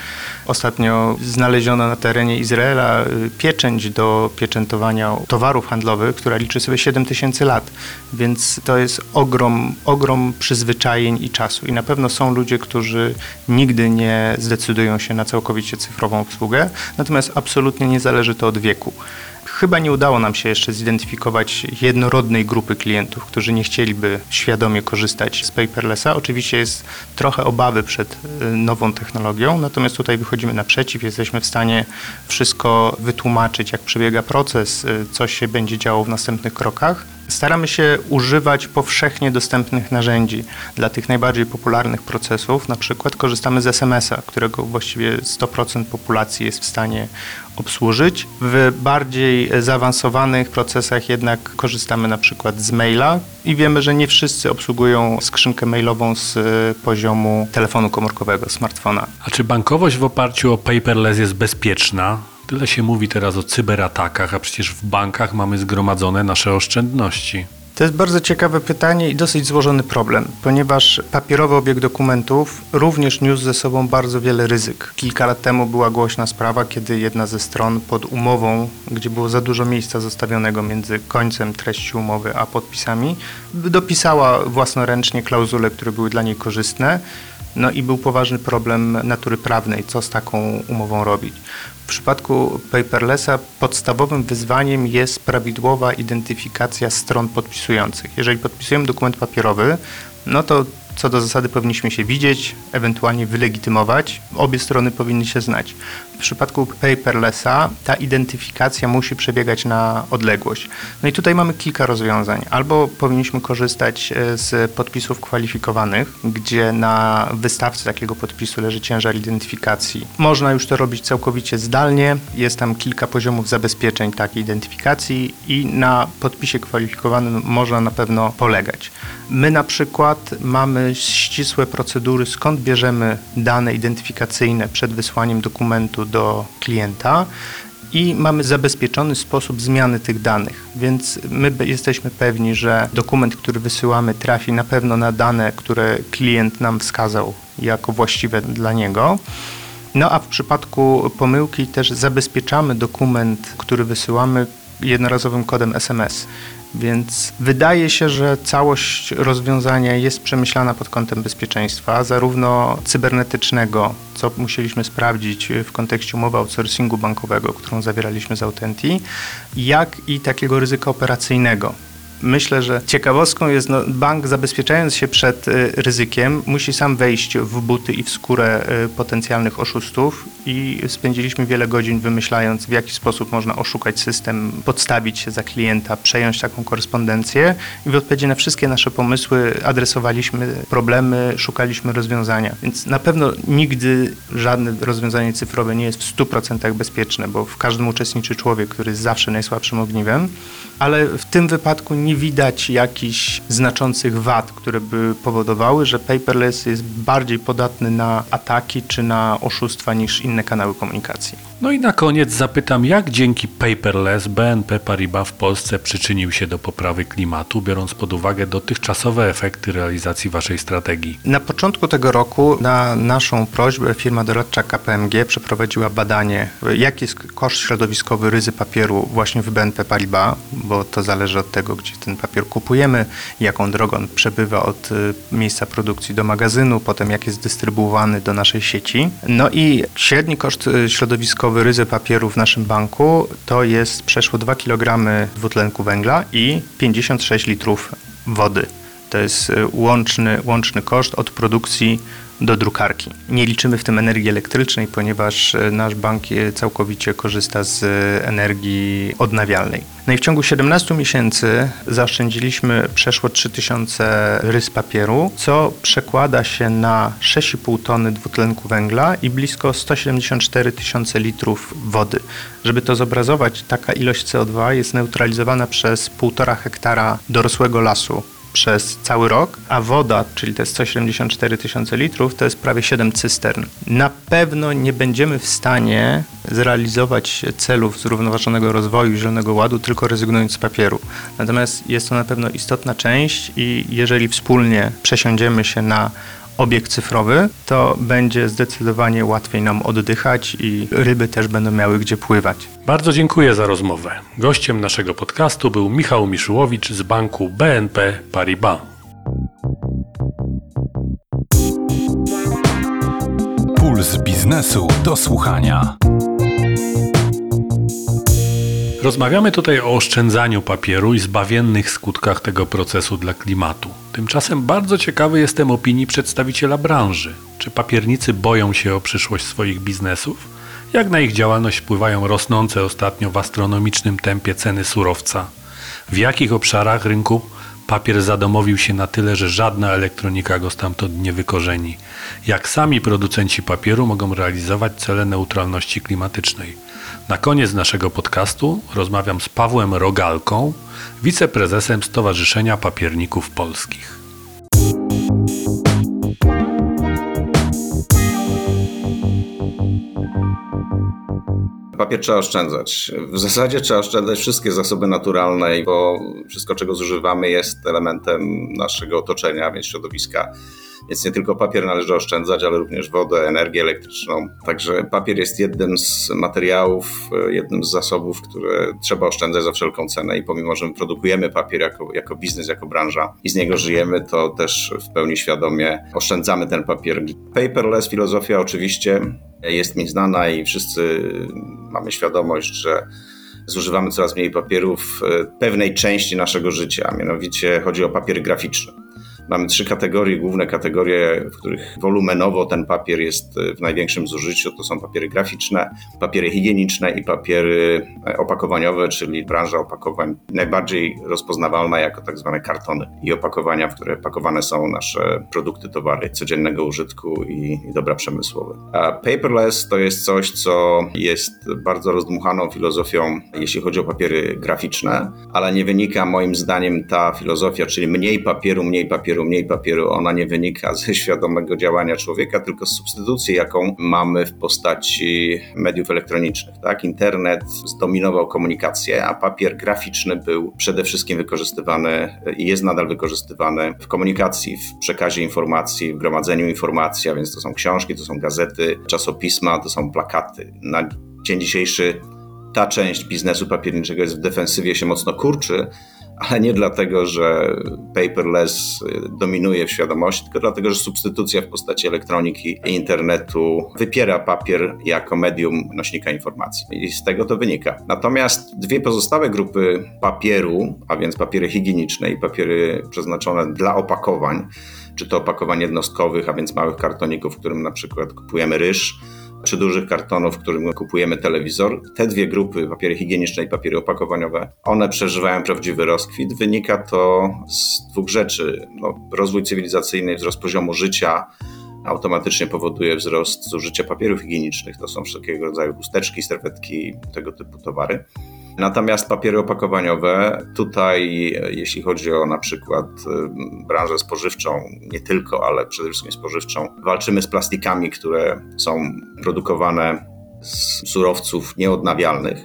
Ostatnio znaleziono na terenie Izraela y, pieczęć do pieczętowania towarów handlowych, która liczy sobie 7 tysięcy lat, więc to jest ogrom, ogrom przyzwyczajeń i czasu i na pewno są ludzie, którzy nigdy nie zdecydują się na całkowicie cyfrową obsługę, natomiast absolutnie nie zależy to od wieku. Chyba nie udało nam się jeszcze zidentyfikować jednorodnej grupy klientów, którzy nie chcieliby świadomie korzystać z paperlessa. Oczywiście jest trochę obawy przed y, nową technologią, natomiast tutaj wychodzimy naprzeciw, jesteśmy w stanie wszystko wytłumaczyć, jak przebiega proces, y, co się będzie działo w następnych krokach. Staramy się używać powszechnie dostępnych narzędzi dla tych najbardziej popularnych procesów. Na przykład korzystamy z SMS-a, którego właściwie 100% populacji jest w stanie obsłużyć. W bardziej zaawansowanych procesach jednak korzystamy na przykład z maila i wiemy, że nie wszyscy obsługują skrzynkę mailową z poziomu telefonu komórkowego, smartfona. A czy bankowość w oparciu o paperless jest bezpieczna? Tyle się mówi teraz o cyberatakach, a przecież w bankach mamy zgromadzone nasze oszczędności. To jest bardzo ciekawe pytanie i dosyć złożony problem, ponieważ papierowy obieg dokumentów również niósł ze sobą bardzo wiele ryzyk. Kilka lat temu była głośna sprawa, kiedy jedna ze stron pod umową, gdzie było za dużo miejsca zostawionego między końcem treści umowy a podpisami, dopisała własnoręcznie klauzule, które były dla niej korzystne. No i był poważny problem natury prawnej, co z taką umową robić. W przypadku paperlessa podstawowym wyzwaniem jest prawidłowa identyfikacja stron podpisujących. Jeżeli podpisujemy dokument papierowy, no to co do zasady powinniśmy się widzieć, ewentualnie wylegitymować. Obie strony powinny się znać. W przypadku paperlessa ta identyfikacja musi przebiegać na odległość. No i tutaj mamy kilka rozwiązań. Albo powinniśmy korzystać e, z podpisów kwalifikowanych, gdzie na wystawce takiego podpisu leży ciężar identyfikacji. Można już to robić całkowicie zdalnie. Jest tam kilka poziomów zabezpieczeń takiej identyfikacji i na podpisie kwalifikowanym można na pewno polegać. My na przykład mamy ścisłe procedury, skąd bierzemy dane identyfikacyjne przed wysłaniem dokumentu do klienta i mamy zabezpieczony sposób zmiany tych danych, więc my jesteśmy pewni, że dokument, który wysyłamy, trafi na pewno na dane, które klient nam wskazał jako właściwe dla niego. No a w przypadku pomyłki też zabezpieczamy dokument, który wysyłamy jednorazowym kodem SMS. Więc wydaje się, że całość rozwiązania jest przemyślana pod kątem bezpieczeństwa, zarówno cybernetycznego, co musieliśmy sprawdzić w kontekście umowy outsourcingu bankowego, którą zawieraliśmy z Autenti, jak i takiego ryzyka operacyjnego, Myślę, że ciekawostką jest, no, bank zabezpieczając się przed y, ryzykiem, musi sam wejść w buty i w skórę y, potencjalnych oszustów i spędziliśmy wiele godzin wymyślając, w jaki sposób można oszukać system, podstawić się za klienta, przejąć taką korespondencję i w odpowiedzi na wszystkie nasze pomysły adresowaliśmy problemy, szukaliśmy rozwiązania. Więc na pewno nigdy żadne rozwiązanie cyfrowe nie jest w 100% bezpieczne, bo w każdym uczestniczy człowiek, który jest zawsze najsłabszym ogniwem, ale w tym wypadku nie widać jakichś znaczących wad, które by powodowały, że paperless jest bardziej podatny na ataki czy na oszustwa niż inne inne kanały komunikacji. No i na koniec zapytam, jak dzięki paperless BNP Paribas w Polsce przyczynił się do poprawy klimatu, biorąc pod uwagę dotychczasowe efekty realizacji waszej strategii? Na początku tego roku na naszą prośbę firma doradcza KPMG przeprowadziła badanie, jaki jest koszt środowiskowy ryzy papieru właśnie w BNP Paribas, bo to zależy od tego, gdzie ten papier kupujemy, jaką drogą on przebywa od y, miejsca produkcji do magazynu, potem jak jest dystrybuowany do naszej sieci. No i średni koszt y, środowiskowy ryzy papieru w naszym banku to jest przeszło 2 kg dwutlenku węgla i 56 litrów wody. To jest y, łączny, łączny koszt od produkcji do drukarki. Nie liczymy w tym energii elektrycznej, ponieważ y, nasz bank całkowicie korzysta z energii odnawialnej. No i w ciągu 17 miesięcy zaoszczędziliśmy przeszło 3000 rys papieru, co przekłada się na 6,5 tony dwutlenku węgla i blisko 174 tysiące litrów wody. Żeby to zobrazować, taka ilość CO2 jest neutralizowana przez 1,5 hektara dorosłego lasu przez cały rok, a woda, czyli te 174 tysiące litrów, to jest prawie 7 cystern. Na pewno nie będziemy w stanie zrealizować celów zrównoważonego rozwoju Zielonego Ładu tylko rezygnując z papieru. Natomiast jest to na pewno istotna część i jeżeli wspólnie przesiądziemy się na obieg cyfrowy, to będzie zdecydowanie łatwiej nam oddychać i ryby też będą miały gdzie pływać. Bardzo dziękuję za rozmowę. Gościem naszego podcastu był Michał Miszyłowicz z banku BNP Paribas. Puls biznesu do słuchania. Rozmawiamy tutaj o oszczędzaniu papieru i zbawiennych skutkach tego procesu dla klimatu. Tymczasem bardzo ciekawy jestem opinii przedstawiciela branży. Czy papiernicy boją się o przyszłość swoich biznesów? Jak na ich działalność wpływają rosnące ostatnio w astronomicznym tempie ceny surowca? W jakich obszarach rynku papier zadomowił się na tyle, że żadna elektronika go stamtąd nie wykorzeni? Jak sami producenci papieru mogą realizować cele neutralności klimatycznej? Na koniec naszego podcastu rozmawiam z Pawłem Rogalką, wiceprezesem Stowarzyszenia Papierników Polskich. Papier trzeba oszczędzać. W zasadzie trzeba oszczędzać wszystkie zasoby naturalne, bo wszystko, czego zużywamy, jest elementem naszego otoczenia, więc środowiska. Więc nie tylko papier należy oszczędzać, ale również wodę, energię elektryczną. Także papier jest jednym z materiałów, jednym z zasobów, które trzeba oszczędzać za wszelką cenę. I pomimo, że my produkujemy papier jako, jako biznes, jako branża i z niego żyjemy, to też w pełni świadomie oszczędzamy ten papier. Paperless filozofia oczywiście jest mi znana i wszyscy mamy świadomość, że zużywamy coraz mniej papieru w pewnej części naszego życia, mianowicie chodzi o papier graficzny. Mamy trzy kategorie, główne kategorie, w których wolumenowo ten papier jest w największym zużyciu. To są papiery graficzne, papiery higieniczne i papiery opakowaniowe, czyli branża opakowań najbardziej rozpoznawalna jako tak zwane kartony i opakowania, w które pakowane są nasze produkty, towary codziennego użytku i, i dobra przemysłowe. A paperless to jest coś, co jest bardzo rozdmuchaną filozofią, jeśli chodzi o papiery graficzne, ale nie wynika moim zdaniem ta filozofia, czyli mniej papieru, mniej papieru, mniej papieru, ona nie wynika ze świadomego działania człowieka, tylko z substytucji, jaką mamy w postaci mediów elektronicznych. Tak? Internet zdominował komunikację, a papier graficzny był przede wszystkim wykorzystywany i jest nadal wykorzystywany w komunikacji, w przekazie informacji, w gromadzeniu informacji, a więc to są książki, to są gazety, czasopisma, to są plakaty. Na dzień dzisiejszy ta część biznesu papierniczego jest w defensywie się mocno kurczy, ale nie dlatego, że paperless dominuje w świadomości, tylko dlatego, że substytucja w postaci elektroniki i internetu wypiera papier jako medium nośnika informacji. I z tego to wynika. Natomiast dwie pozostałe grupy papieru, a więc papiery higieniczne i papiery przeznaczone dla opakowań, czy to opakowań jednostkowych, a więc małych kartoników, w którym na przykład kupujemy ryż, czy dużych kartonów, w którym kupujemy telewizor. Te dwie grupy, papiery higieniczne i papiery opakowaniowe, one przeżywają prawdziwy rozkwit. Wynika to z dwóch rzeczy. No, rozwój cywilizacyjny, wzrost poziomu życia automatycznie powoduje wzrost zużycia papierów higienicznych. To są wszelkiego rodzaju chusteczki, serwetki, tego typu towary. Natomiast papiery opakowaniowe, tutaj jeśli chodzi o na przykład branżę spożywczą, nie tylko, ale przede wszystkim spożywczą, walczymy z plastikami, które są produkowane z surowców nieodnawialnych,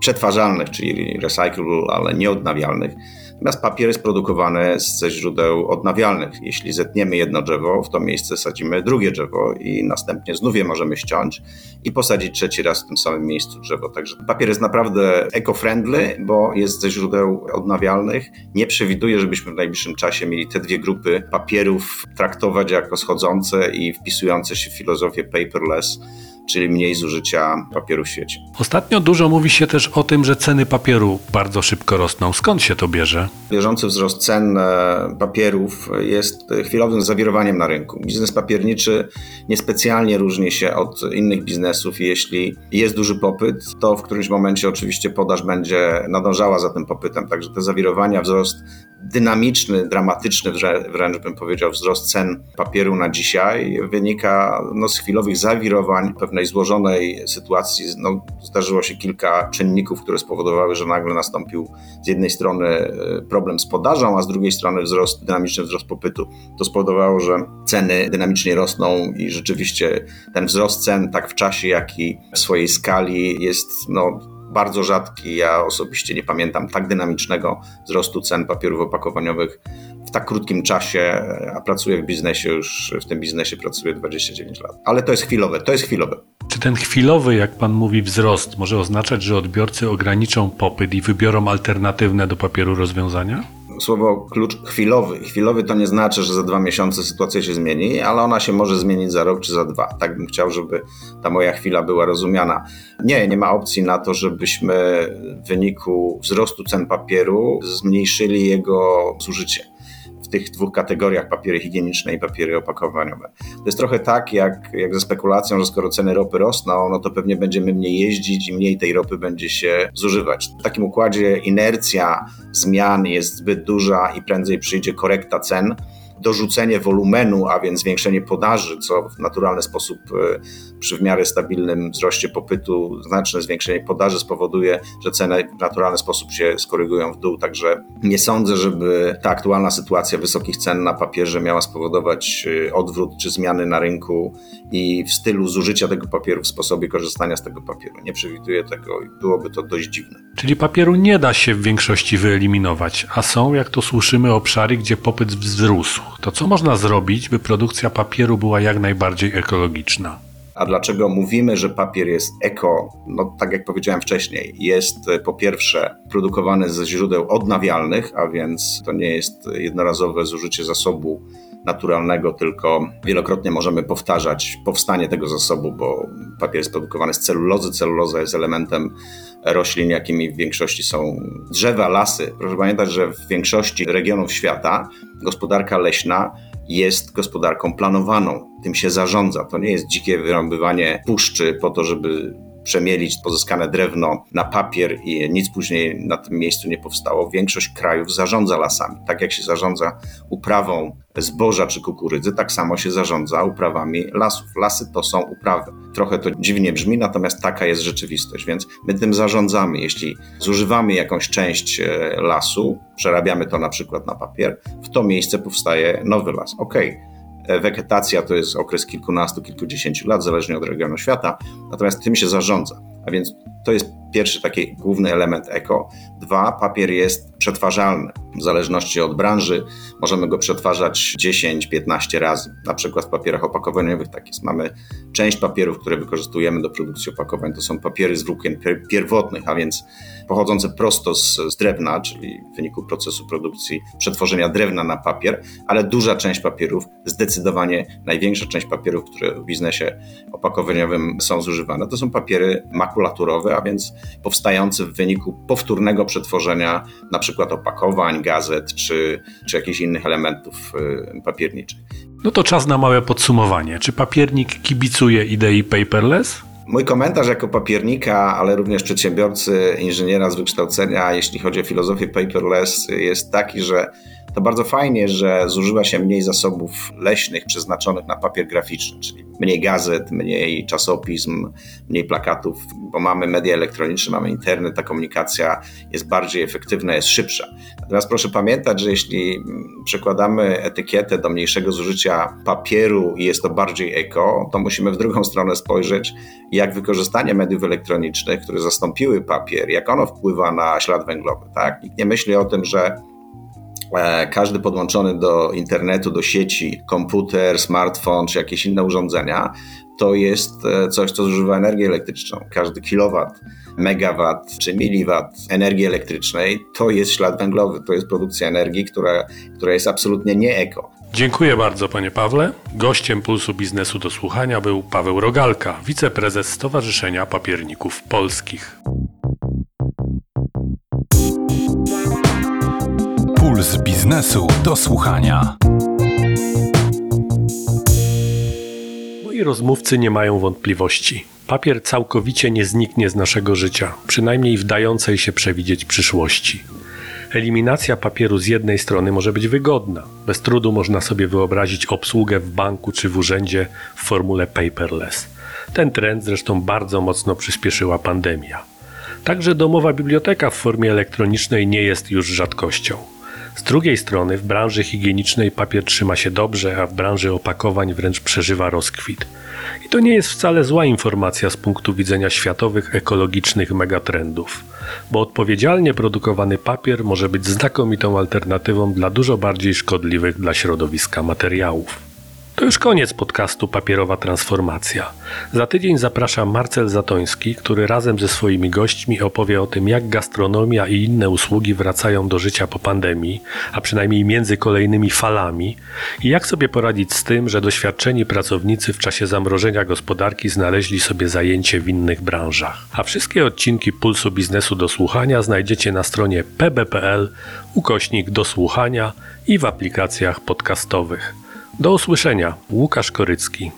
przetwarzalnych, czyli recyclable, ale nieodnawialnych. Natomiast papier jest produkowany ze źródeł odnawialnych. Jeśli zetniemy jedno drzewo, w to miejsce sadzimy drugie drzewo i następnie znów je możemy ściąć i posadzić trzeci raz w tym samym miejscu drzewo. Także papier jest naprawdę eco-friendly, bo jest ze źródeł odnawialnych. Nie przewiduje, żebyśmy w najbliższym czasie mieli te dwie grupy papierów traktować jako schodzące i wpisujące się w filozofię paperless czyli mniej zużycia papieru w świecie. Ostatnio dużo mówi się też o tym, że ceny papieru bardzo szybko rosną. Skąd się to bierze? Bieżący wzrost cen e, papierów jest chwilowym zawirowaniem na rynku. Biznes papierniczy niespecjalnie różni się od innych biznesów. Jeśli jest duży popyt, to w którymś momencie oczywiście podaż będzie nadążała za tym popytem. Także te zawirowania, wzrost dynamiczny, dramatyczny wręcz bym powiedział wzrost cen papieru na dzisiaj wynika no, z chwilowych zawirowań, pewnej złożonej sytuacji. No, zdarzyło się kilka czynników, które spowodowały, że nagle nastąpił z jednej strony e, problem z podażą, a z drugiej strony wzrost, dynamiczny wzrost popytu. To spowodowało, że ceny dynamicznie rosną i rzeczywiście ten wzrost cen tak w czasie, jak i w swojej skali jest no, bardzo rzadki. Ja osobiście nie pamiętam tak dynamicznego wzrostu cen papierów opakowaniowych w tak krótkim czasie, a pracuję w biznesie już, w tym biznesie pracuję 29 lat. Ale to jest chwilowe, to jest chwilowe. Czy ten chwilowy, jak pan mówi, wzrost może oznaczać, że odbiorcy ograniczą popyt i wybiorą alternatywne do papieru rozwiązania? Słowo klucz chwilowy. Chwilowy to nie znaczy, że za dwa miesiące sytuacja się zmieni, ale ona się może zmienić za rok czy za dwa. Tak bym chciał, żeby ta moja chwila była rozumiana. Nie, nie ma opcji na to, żebyśmy w wyniku wzrostu cen papieru zmniejszyli jego zużycie w tych dwóch kategoriach papiery higieniczne i papiery opakowaniowe. To jest trochę tak, jak, jak ze spekulacją, że skoro ceny ropy rosną, no to pewnie będziemy mniej jeździć i mniej tej ropy będzie się zużywać. W takim układzie inercja zmian jest zbyt duża i prędzej przyjdzie korekta cen dorzucenie wolumenu, a więc zwiększenie podaży, co w naturalny sposób e, przy w miarę stabilnym wzroście popytu, znaczne zwiększenie podaży spowoduje, że ceny w naturalny sposób się skorygują w dół. Także nie sądzę, żeby ta aktualna sytuacja wysokich cen na papierze miała spowodować e, odwrót czy zmiany na rynku i w stylu zużycia tego papieru, w sposobie korzystania z tego papieru. Nie przewiduję tego i byłoby to dość dziwne. Czyli papieru nie da się w większości wyeliminować, a są, jak to słyszymy, obszary, gdzie popyt wzrósł to co można zrobić, by produkcja papieru była jak najbardziej ekologiczna? A dlaczego mówimy, że papier jest eko? No, tak jak powiedziałem wcześniej, jest e, po pierwsze produkowany ze źródeł odnawialnych, a więc to nie jest jednorazowe zużycie zasobu naturalnego, tylko wielokrotnie możemy powtarzać powstanie tego zasobu, bo papier jest produkowany z celulozy. Celuloza jest elementem roślin, jakimi w większości są drzewa, lasy. Proszę pamiętać, że w większości regionów świata gospodarka leśna jest gospodarką planowaną. Tym się zarządza. To nie jest dzikie wyrąbywanie puszczy po to, żeby przemielić pozyskane drewno na papier i nic później na tym miejscu nie powstało. Większość krajów zarządza lasami. Tak jak się zarządza uprawą zboża czy kukurydzy, tak samo się zarządza uprawami lasów. Lasy to są uprawy. Trochę to dziwnie brzmi, natomiast taka jest rzeczywistość, więc my tym zarządzamy. Jeśli zużywamy jakąś część e, lasu, przerabiamy to na przykład na papier, w to miejsce powstaje nowy las. Okej. Okay Wegetacja to jest okres kilkunastu, kilkudziesięciu lat, zależnie od regionu świata, natomiast tym się zarządza. A więc to jest pierwszy taki główny element eko. Dwa, papier jest przetwarzalny. W zależności od branży możemy go przetwarzać 10-15 razy. Na przykład w papierach opakowaniowych tak jest. Mamy część papierów, które wykorzystujemy do produkcji opakowań. To są papiery z włókien pierwotnych, a więc pochodzące prosto z, z drewna, czyli w wyniku procesu produkcji przetworzenia drewna na papier, ale duża część papierów, zdecydowanie największa część papierów, które w biznesie opakowaniowym są zużywane, to są papiery makulaturowe, a więc powstające w wyniku powtórnego przetworzenia na przykład opakowań, gazet czy, czy jakichś innych elementów y, papierniczych. No to czas na małe podsumowanie. Czy papiernik kibicuje idei paperless? Mój komentarz jako papiernika, ale również przedsiębiorcy, inżyniera z wykształcenia, jeśli chodzi o filozofię paperless, jest taki, że to bardzo fajnie, że zużywa się mniej zasobów leśnych przeznaczonych na papier graficzny, czyli mniej gazet, mniej czasopism, mniej plakatów, bo mamy media elektroniczne, mamy internet, ta komunikacja jest bardziej efektywna, jest szybsza. Natomiast proszę pamiętać, że jeśli przekładamy etykietę do mniejszego zużycia papieru i jest to bardziej eko, to musimy w drugą stronę spojrzeć, jak wykorzystanie mediów elektronicznych, które zastąpiły papier, jak ono wpływa na ślad węglowy. Tak? Nikt nie myśli o tym, że każdy podłączony do internetu, do sieci, komputer, smartfon czy jakieś inne urządzenia, to jest e, coś, co zużywa energię elektryczną. Każdy kilowat, megawat czy miliwat energii elektrycznej to jest ślad węglowy, to jest produkcja energii, która, która jest absolutnie nie eko. Dziękuję bardzo, panie Pawle. Gościem Pulsu Biznesu do Słuchania był Paweł Rogalka, wiceprezes Stowarzyszenia Papierników Polskich. Puls biznesu do słuchania. Moi rozmówcy nie mają wątpliwości. Papier całkowicie nie zniknie z naszego życia, przynajmniej w dającej się przewidzieć przyszłości. Eliminacja papieru z jednej strony może być wygodna. Bez trudu można sobie wyobrazić obsługę w banku czy w urzędzie w formule paperless. Ten trend zresztą bardzo mocno przyspieszyła pandemia. Także domowa biblioteka w formie elektronicznej nie jest już rzadkością. Z drugiej strony w branży higienicznej papier trzyma się dobrze, a w branży opakowań wręcz przeżywa rozkwit. I to nie jest wcale zła informacja z punktu widzenia światowych ekologicznych megatrendów, bo odpowiedzialnie produkowany papier może być znakomitą alternatywą dla dużo bardziej szkodliwych dla środowiska materiałów. To już koniec podcastu Papierowa Transformacja. Za tydzień zapraszam Marcel Zatoński, który razem ze swoimi gośćmi opowie o tym, jak gastronomia i inne usługi wracają do życia po pandemii, a przynajmniej między kolejnymi falami, i jak sobie poradzić z tym, że doświadczeni pracownicy w czasie zamrożenia gospodarki znaleźli sobie zajęcie w innych branżach. A wszystkie odcinki Pulsu Biznesu do słuchania znajdziecie na stronie pb.pl ukośnik do słuchania i w aplikacjach podcastowych. Do usłyszenia. Łukasz Korycki.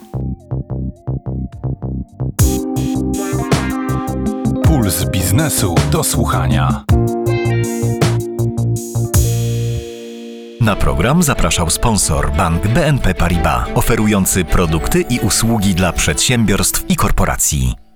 Puls biznesu do słuchania. Na program zapraszał sponsor bank BNP Paribas, oferujący produkty i usługi dla przedsiębiorstw i korporacji.